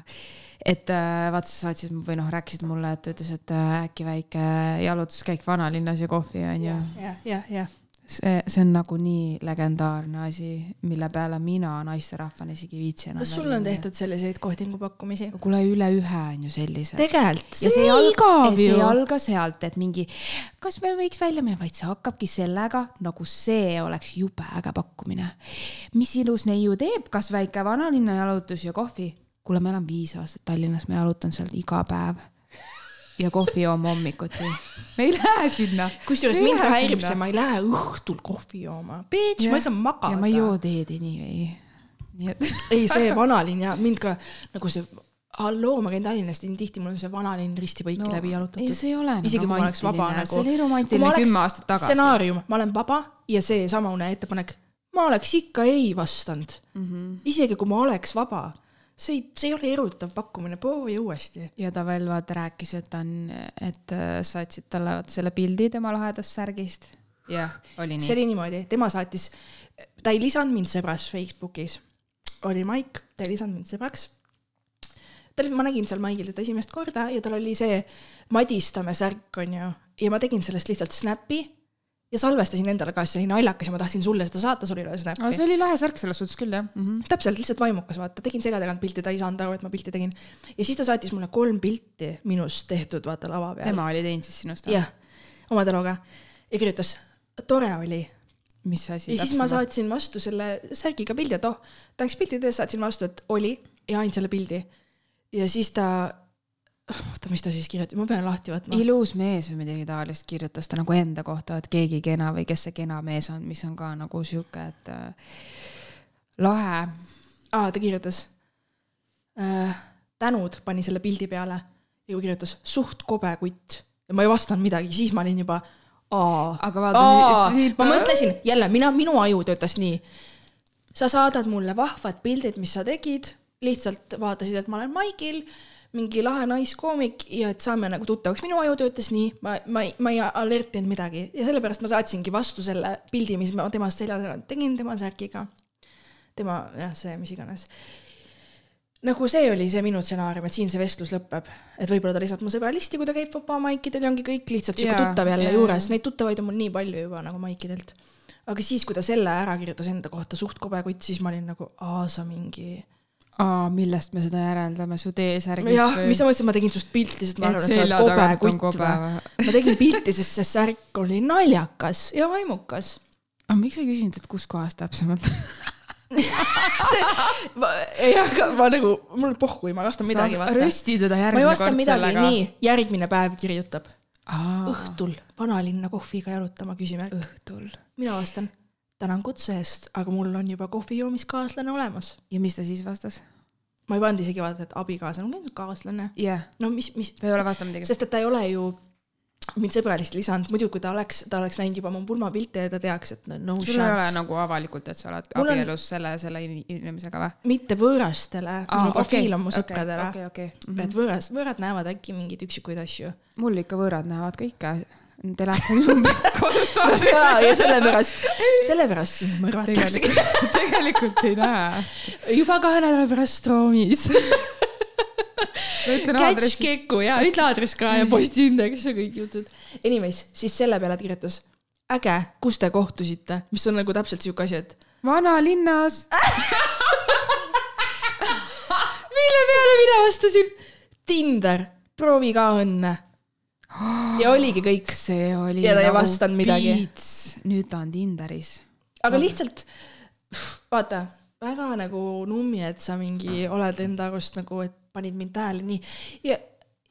et äh, vaata, sa saatsid või noh, rääkisid mulle, et ta ütles, et äh, äkki väike jalutuskäik vanalinnas ja kohvi on ju. jah, jah, jah see, see on nagu nii legendaarne asi, mille peale mina naisterahvana isegi ei viitsi enam. kas sul on tehtud selliseid kohtingupakkumisi? kuule, üle ühe on ju sellised. tegelikult, see on nii igav ju. see ei alga sealt, et mingi, kas me võiks välja minna, vaid see hakkabki sellega, nagu see oleks jube äge pakkumine. mis ilus neiu teeb, kas väike vanalinna jalutus ja kohvi? kuule, ma elan viis aastat Tallinnas, ma jalutan seal iga päev ja kohvi jooma hommikuti. me ei lähe sinna. kusjuures mind häirib see, ma ei lähe õhtul kohvi jooma. Bitch, ma ei saa magada. ja ma ei joo teed anyway. nii et. ei, see vanalinn ja mind ka nagu see halloo, ma käin Tallinnast tihti, mul on see vanalinn risti-põiki no, läbi jalutatud. ei, see ei ole isegi kui ma oleks vaba nagu. see oli romantiline kümme aastat tagasi. stsenaarium, ma olen vaba ja seesamune ettepanek, ma oleks ikka ei vastanud mm. -hmm. isegi kui ma oleks vaba see ei, see ei ole erutav pakkumine, proovi uuesti. ja ta veel vaata rääkis, et on, et äh, saatsid talle selle pildi tema lahedast särgist. jah, oli nii. see oli niimoodi, tema saatis, ta ei lisanud mind sõbraks Facebookis. oli Maik, ta ei lisanud mind sõbraks. ta oli, ma nägin seal Maigil teda esimest korda ja tal oli see Madistame särk, onju, ja ma tegin sellest lihtsalt snap'i ja salvestasin endale ka, see oli naljakas ja ma tahtsin sulle seda saata, sul ei ole snappi. see oli lahe särk selles suhtes küll jah mm. -hmm. täpselt, lihtsalt vaimukas, vaata, tegin selja tagant pilti, ta ei saanud aru, et ma pilti tegin. ja siis ta saatis mulle kolm pilti minust tehtud, vaata lava peal. tema oli teinud siis sinust? jah, oma taluga ja kirjutas, tore oli. mis asi? ja siis ma saatsin vastu selle särgiga pildi, et oh, tänks pilti tehes saatsin vastu, et oli ja ainult selle pildi. ja siis ta oota, mis ta siis kirjutas, ma pean lahti võtma. ilus mees või midagi taolist kirjutas ta nagu enda kohta, et keegi kena või kes see kena mees on, mis on ka nagu sihuke, et äh, lahe. aa, ta kirjutas äh,. tänud pani selle pildi peale ja kirjutas suht kobe kutt ja ma ei vastanud midagi, siis ma olin juba aa. aga vaata, siit. ma mõtlesin jälle, mina, minu aju töötas nii. sa saadad mulle vahvad pildid, mis sa tegid, lihtsalt vaatasid, et ma olen maigil mingi lahe naiskoomik ja et saame nagu tuttavaks. minu aju töötas nii, ma, ma ei, ma ei alertinud midagi ja sellepärast ma saatsingi vastu selle pildi, mis ma temast selja tagant tegin, tema särgiga. tema jah, see, mis iganes. nagu see oli see minu stsenaarium, et siin see vestlus lõpeb, et võib-olla ta lisab mu sõbra listi, kui ta käib vaba maikidel ja ongi kõik lihtsalt sihuke tuttav jälle ja, juures, neid tuttavaid on mul nii palju juba nagu maikidelt. aga siis, kui ta selle ära kirjutas enda kohta suht kobe kutt, siis ma olin nagu, aa, sa mingi aa, millest me seda järeldame, su T-särgist jah, mis sa mõtlesid, ma tegin sinust pilti, sest ma arvan, et sa oled kobe kutt või? ma tegin pilti, sest see särk oli naljakas ja vaimukas. aga miks sa ei küsinud, et kus kohas täpsemalt ei, aga ma nagu, mul pohhu, ma ei vasta midagi. rösti teda järgmine kord sellega. ma ei vasta midagi, nii, järgmine päev kirjutab. õhtul vanalinna kohviga jalutama, küsime. õhtul. mina vastan, tänan kutse eest, aga mul on juba kohvijoomiskaaslane olemas. ja mis ta siis vastas? ma ei pannud isegi vaata, et abikaasa, mul on kaaslane. yeah.. no mis, mis. ta ei ole vastanud midagi. sest et ta ei ole ju mind sõbralist lisanud, muidu kui ta oleks, ta oleks näinud juba mu pulmapilte ja ta teaks, et no, no sul chance. ei ole nagu avalikult, et sa oled Mul abielus on... selle, selle inimesega või? mitte võõrastele ah,, minu profiil okay, on mu sõpradele okay,. Okay, okay. Mm -hmm. et võõras, võõrad näevad äkki mingeid üksikuid asju. mul ikka võõrad näevad kõike telefoninumbrit kodust vaadates. ja, ja sellepärast, sellepärast sind mõrvatakse. tegelikult ei näe. juba kahe nädala pärast Roomis Catch Keku ja ütle aadress ka ja postiindeks ja kõik jutud. Anyways, siis selle peale ta kirjutas, äge, kus te kohtusite, mis on nagu täpselt siuke asi, et. vanalinnas mille peale mina vastasin, Tinder, proovi ka õnne. Ja oligi kõik. see oli. ja ta nagu ei vastanud midagi. nüüd ta on Tinderis. aga lihtsalt, vaata väga nagu nummi, et sa mingi oled enda arust nagu, et panid mind tähele nii ja,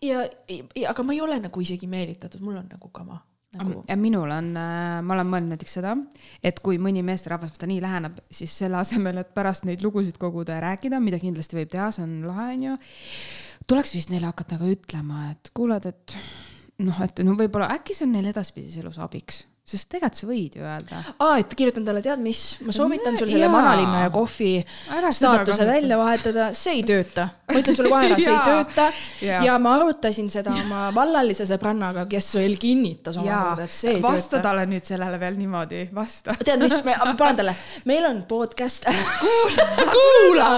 ja, ja, aga ma ei ole nagu isegi meelitatud, mul on nagu kama nagu.... ja minul on, äh, ma olen mõelnud näiteks seda, et kui mõni meesterahvas vaata nii läheneb, siis selle asemel, et pärast neid lugusid koguda ja rääkida, mida kindlasti võib teha, see on lahe, onju. tuleks vist neile hakata ka ütlema, et kuuled, et noh, et no võib-olla äkki see on neile edaspidises elus abiks sest tegelikult sa võid ju öelda. aa, et kirjutan talle, tead mis, ma soovitan sul selle vanalinna ja kohvi Ära staatuse välja vahetada, see ei tööta. ma ütlen sulle kohe ära, see ei tööta. ja ma arutasin seda oma vallalise sõbrannaga, kes veel kinnitas omakorda, et see ei vasta tööta. vasta talle nüüd sellele veel niimoodi, vasta. tead mis, ma panen talle, meil on podcast kuula, kuula,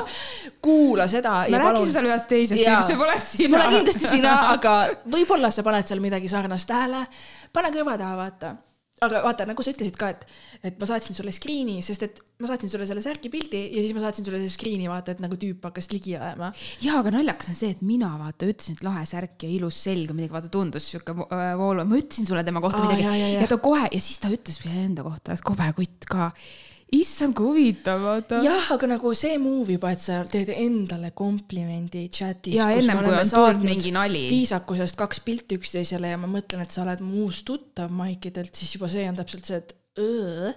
kuula seda. me rääkisime seal ühest teisest ja see pole sina. see pole kindlasti sina, aga võib-olla sa paned seal midagi sarnast tähele. pane kõrva taha, vaata aga vaata, nagu sa ütlesid ka, et, et ma saatsin sulle screen'i, sest et ma saatsin sulle selle särgi pildi ja siis ma saatsin sulle selle screen'i, vaata, et nagu tüüp hakkas ligi ajama. jaa, aga naljakas on see, et mina vaata ütlesin, et lahe särk ja ilus selg ja midagi, vaata tundus sihuke voolu, ma ütlesin sulle tema kohta Aa, midagi ja, ja, ja. ja ta kohe ja siis ta ütles veel enda kohta, et kobe kutt ka issand, kui huvitav, vaata. jah, aga nagu see move juba, et sa teed endale komplimendi chatis. ja ennem kui on tulnud mingi nali. viisakusest kaks pilti üksteisele ja ma mõtlen, et sa oled mu uus tuttav Maikidelt, siis juba see on täpselt see, et õõ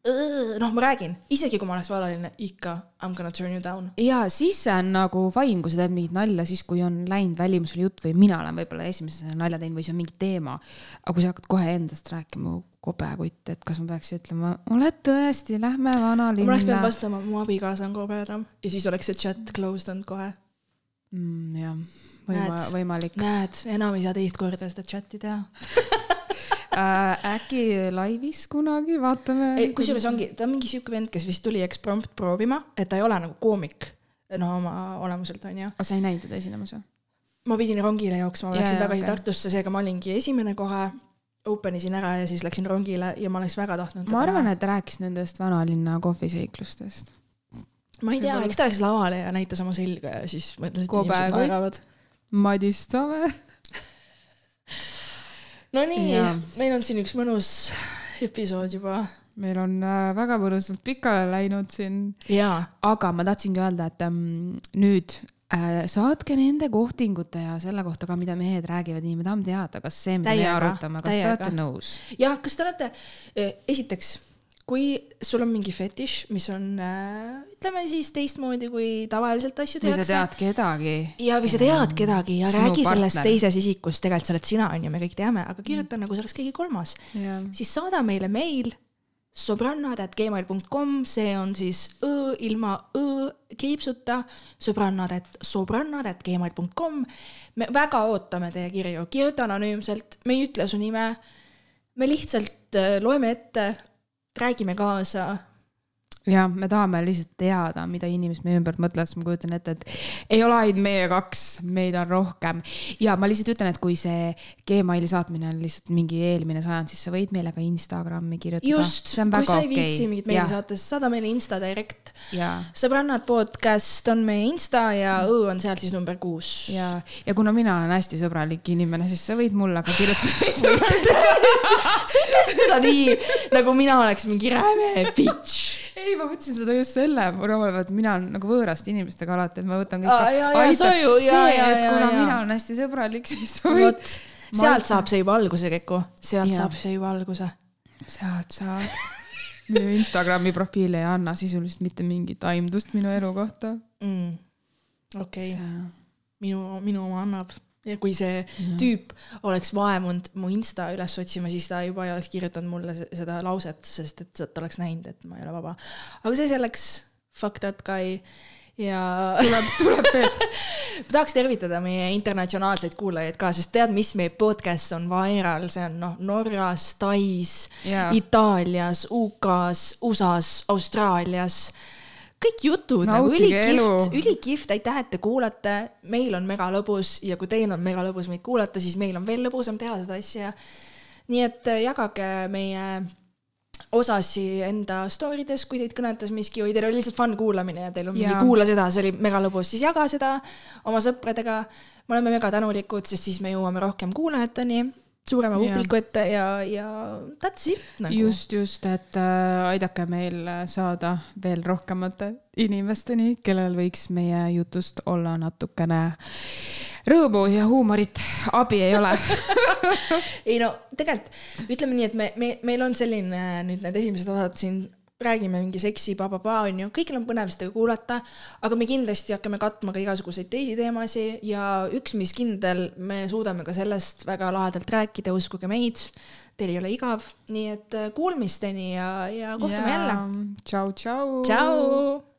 noh, ma räägin, isegi kui ma oleks valaline, ikka I m gonna turn you down. ja siis see on nagu fine, kui sa teed mingit nalja, siis kui on läinud välimusele jutt või mina olen võib-olla esimese nalja teinud või see on mingi teema. aga kui sa hakkad kohe endast rääkima, kobe kutt, et kas ma peaks ütlema, oled tõesti, lähme vanalinna. ma oleks pidanud vastama, mu abikaasa on kobedam ja siis oleks see chat closed olnud kohe mm,. jah, võima, võimalik. näed, enam ei saa teist korda seda chati teha äh, äkki laivis kunagi, vaatame. kusjuures ongi, ta on mingi siuke vend, kes vist tuli eksprompt proovima, et ta ei ole nagu koomik, no oma olemuselt onju. aga sa ei näinud teda esinemas või? ma pidin rongile jooksma, ma läksin yeah, tagasi okay. Tartusse, seega ma olingi esimene kohe open isin ära ja siis läksin rongile ja ma oleks väga tahtnud. ma arvan, et rääkis nendest vanalinna kohviseiklustest. ma ei tea, eks ta läks lavale ja näitas oma selga ja siis mõtles, et inimesed naeravad. Madis Tave Nonii, meil on siin üks mõnus episood juba. meil on äh, väga mõnusalt pikale läinud siin. aga ma tahtsingi öelda, et ähm, nüüd äh, saatke nende kohtingute ja selle kohta ka, mida mehed räägivad, nii me tahame teada, kas see, mida me arutame, kas te olete nõus? jah, kas te olete, äh, esiteks kui sul on mingi fetiš, mis on äh, ütleme siis teistmoodi kui tavaliselt asju tehakse. või sa tead kedagi. ja, või sa tead kedagi ja Sinu räägi partner. sellest teises isikus, tegelikult sa oled sina, on ju, me kõik teame, aga kirjuta mm. nagu see oleks keegi kolmas. siis saada meile meil sõbrannad.gmail.com, see on siis õ ilma õ kriipsuta, sõbrannad, sõbrannad.gmail.com. me väga ootame teie kirju, kirjuta anonüümselt, me ei ütle su nime. me lihtsalt äh, loeme ette räägime kaasa. Jah, me tahame lihtsalt teada, mida inimesed meie ümber mõtlevad, sest ma kujutan ette, et ei ole ainult meie kaks, meid on rohkem. ja ma lihtsalt ütlen, et kui see Gmaili saatmine on lihtsalt mingi eelmine sajand, siis sa võid meile ka Instagrami kirjutada. just, kui sa ei viitsi okay. mingit meili saata, siis saada meile Insta direct. sõbrannad podcast on meie Insta ja Õ on seal siis number kuus. ja, ja kuna mina olen hästi sõbralik inimene, siis sa võid mulle ka kirjutada sa ütlesid seda nii, nagu mina oleks mingi räme bitch ei, ma mõtlesin seda just selle raamal, et mina olen nagu võõraste inimestega alati, et ma võtan ju, see, et kuna mina olen hästi sõbralik, siis võid. sealt saab see juba alguse, Keku, sealt saab see juba alguse. sealt saab. minu Instagrami profiil ei anna sisuliselt mitte mingit aimdust minu elu kohta. Mm.. okei. Minu, minu oma annab ja kui see ja. tüüp oleks vaevunud mu insta üles otsima, siis ta juba ei oleks kirjutanud mulle seda lauset, sest et ta oleks näinud, et ma ei ole vaba. aga see selleks, fuck that guy ja tuleb, tuleb veel ma tahaks tervitada meie internatsionaalseid kuulajaid ka, sest tead, mis meie podcast on viral, see on noh, Norras, Tais yeah., Itaalias, UK-s, USA-s, Austraalias kõik jutud nagu ülikihvt, ülikihvt, aitäh, et te kuulate, meil on mega lõbus ja kui teil on mega lõbus meid kuulata, siis meil on veel lõbusam teha seda asja. nii et äh, jagage meie osasi enda story des, kui teid kõnetas miski. Või teil oli lihtsalt fun kuulamine ja teil on mingi kuula seda, see oli mega lõbus, siis jaga seda oma sõpradega. me oleme mega tänulikud, sest siis me jõuame rohkem kuulajateni suurema publiku ette ja, ja that's it nagu.. just, just, et äh, aidake meil saada veel rohkemate inimesteni, kellel võiks meie jutust olla natukene rõõmu ja huumorit. abi ei ole. Ei no tegelikult ütleme nii, et me, me, meil on selline nüüd need esimesed osad siin räägime mingi seksi ba-ba-ba onju, kõigil on põnev seda kuulata, aga me kindlasti hakkame katma ka igasuguseid teisi teemasid ja üks, mis kindel, me suudame ka sellest väga lahedalt rääkida, uskuge meid. Teil ei ole igav, nii et äh, kuulmisteni ja, ja kohtume ja, jälle. tšau, tšau. tšau.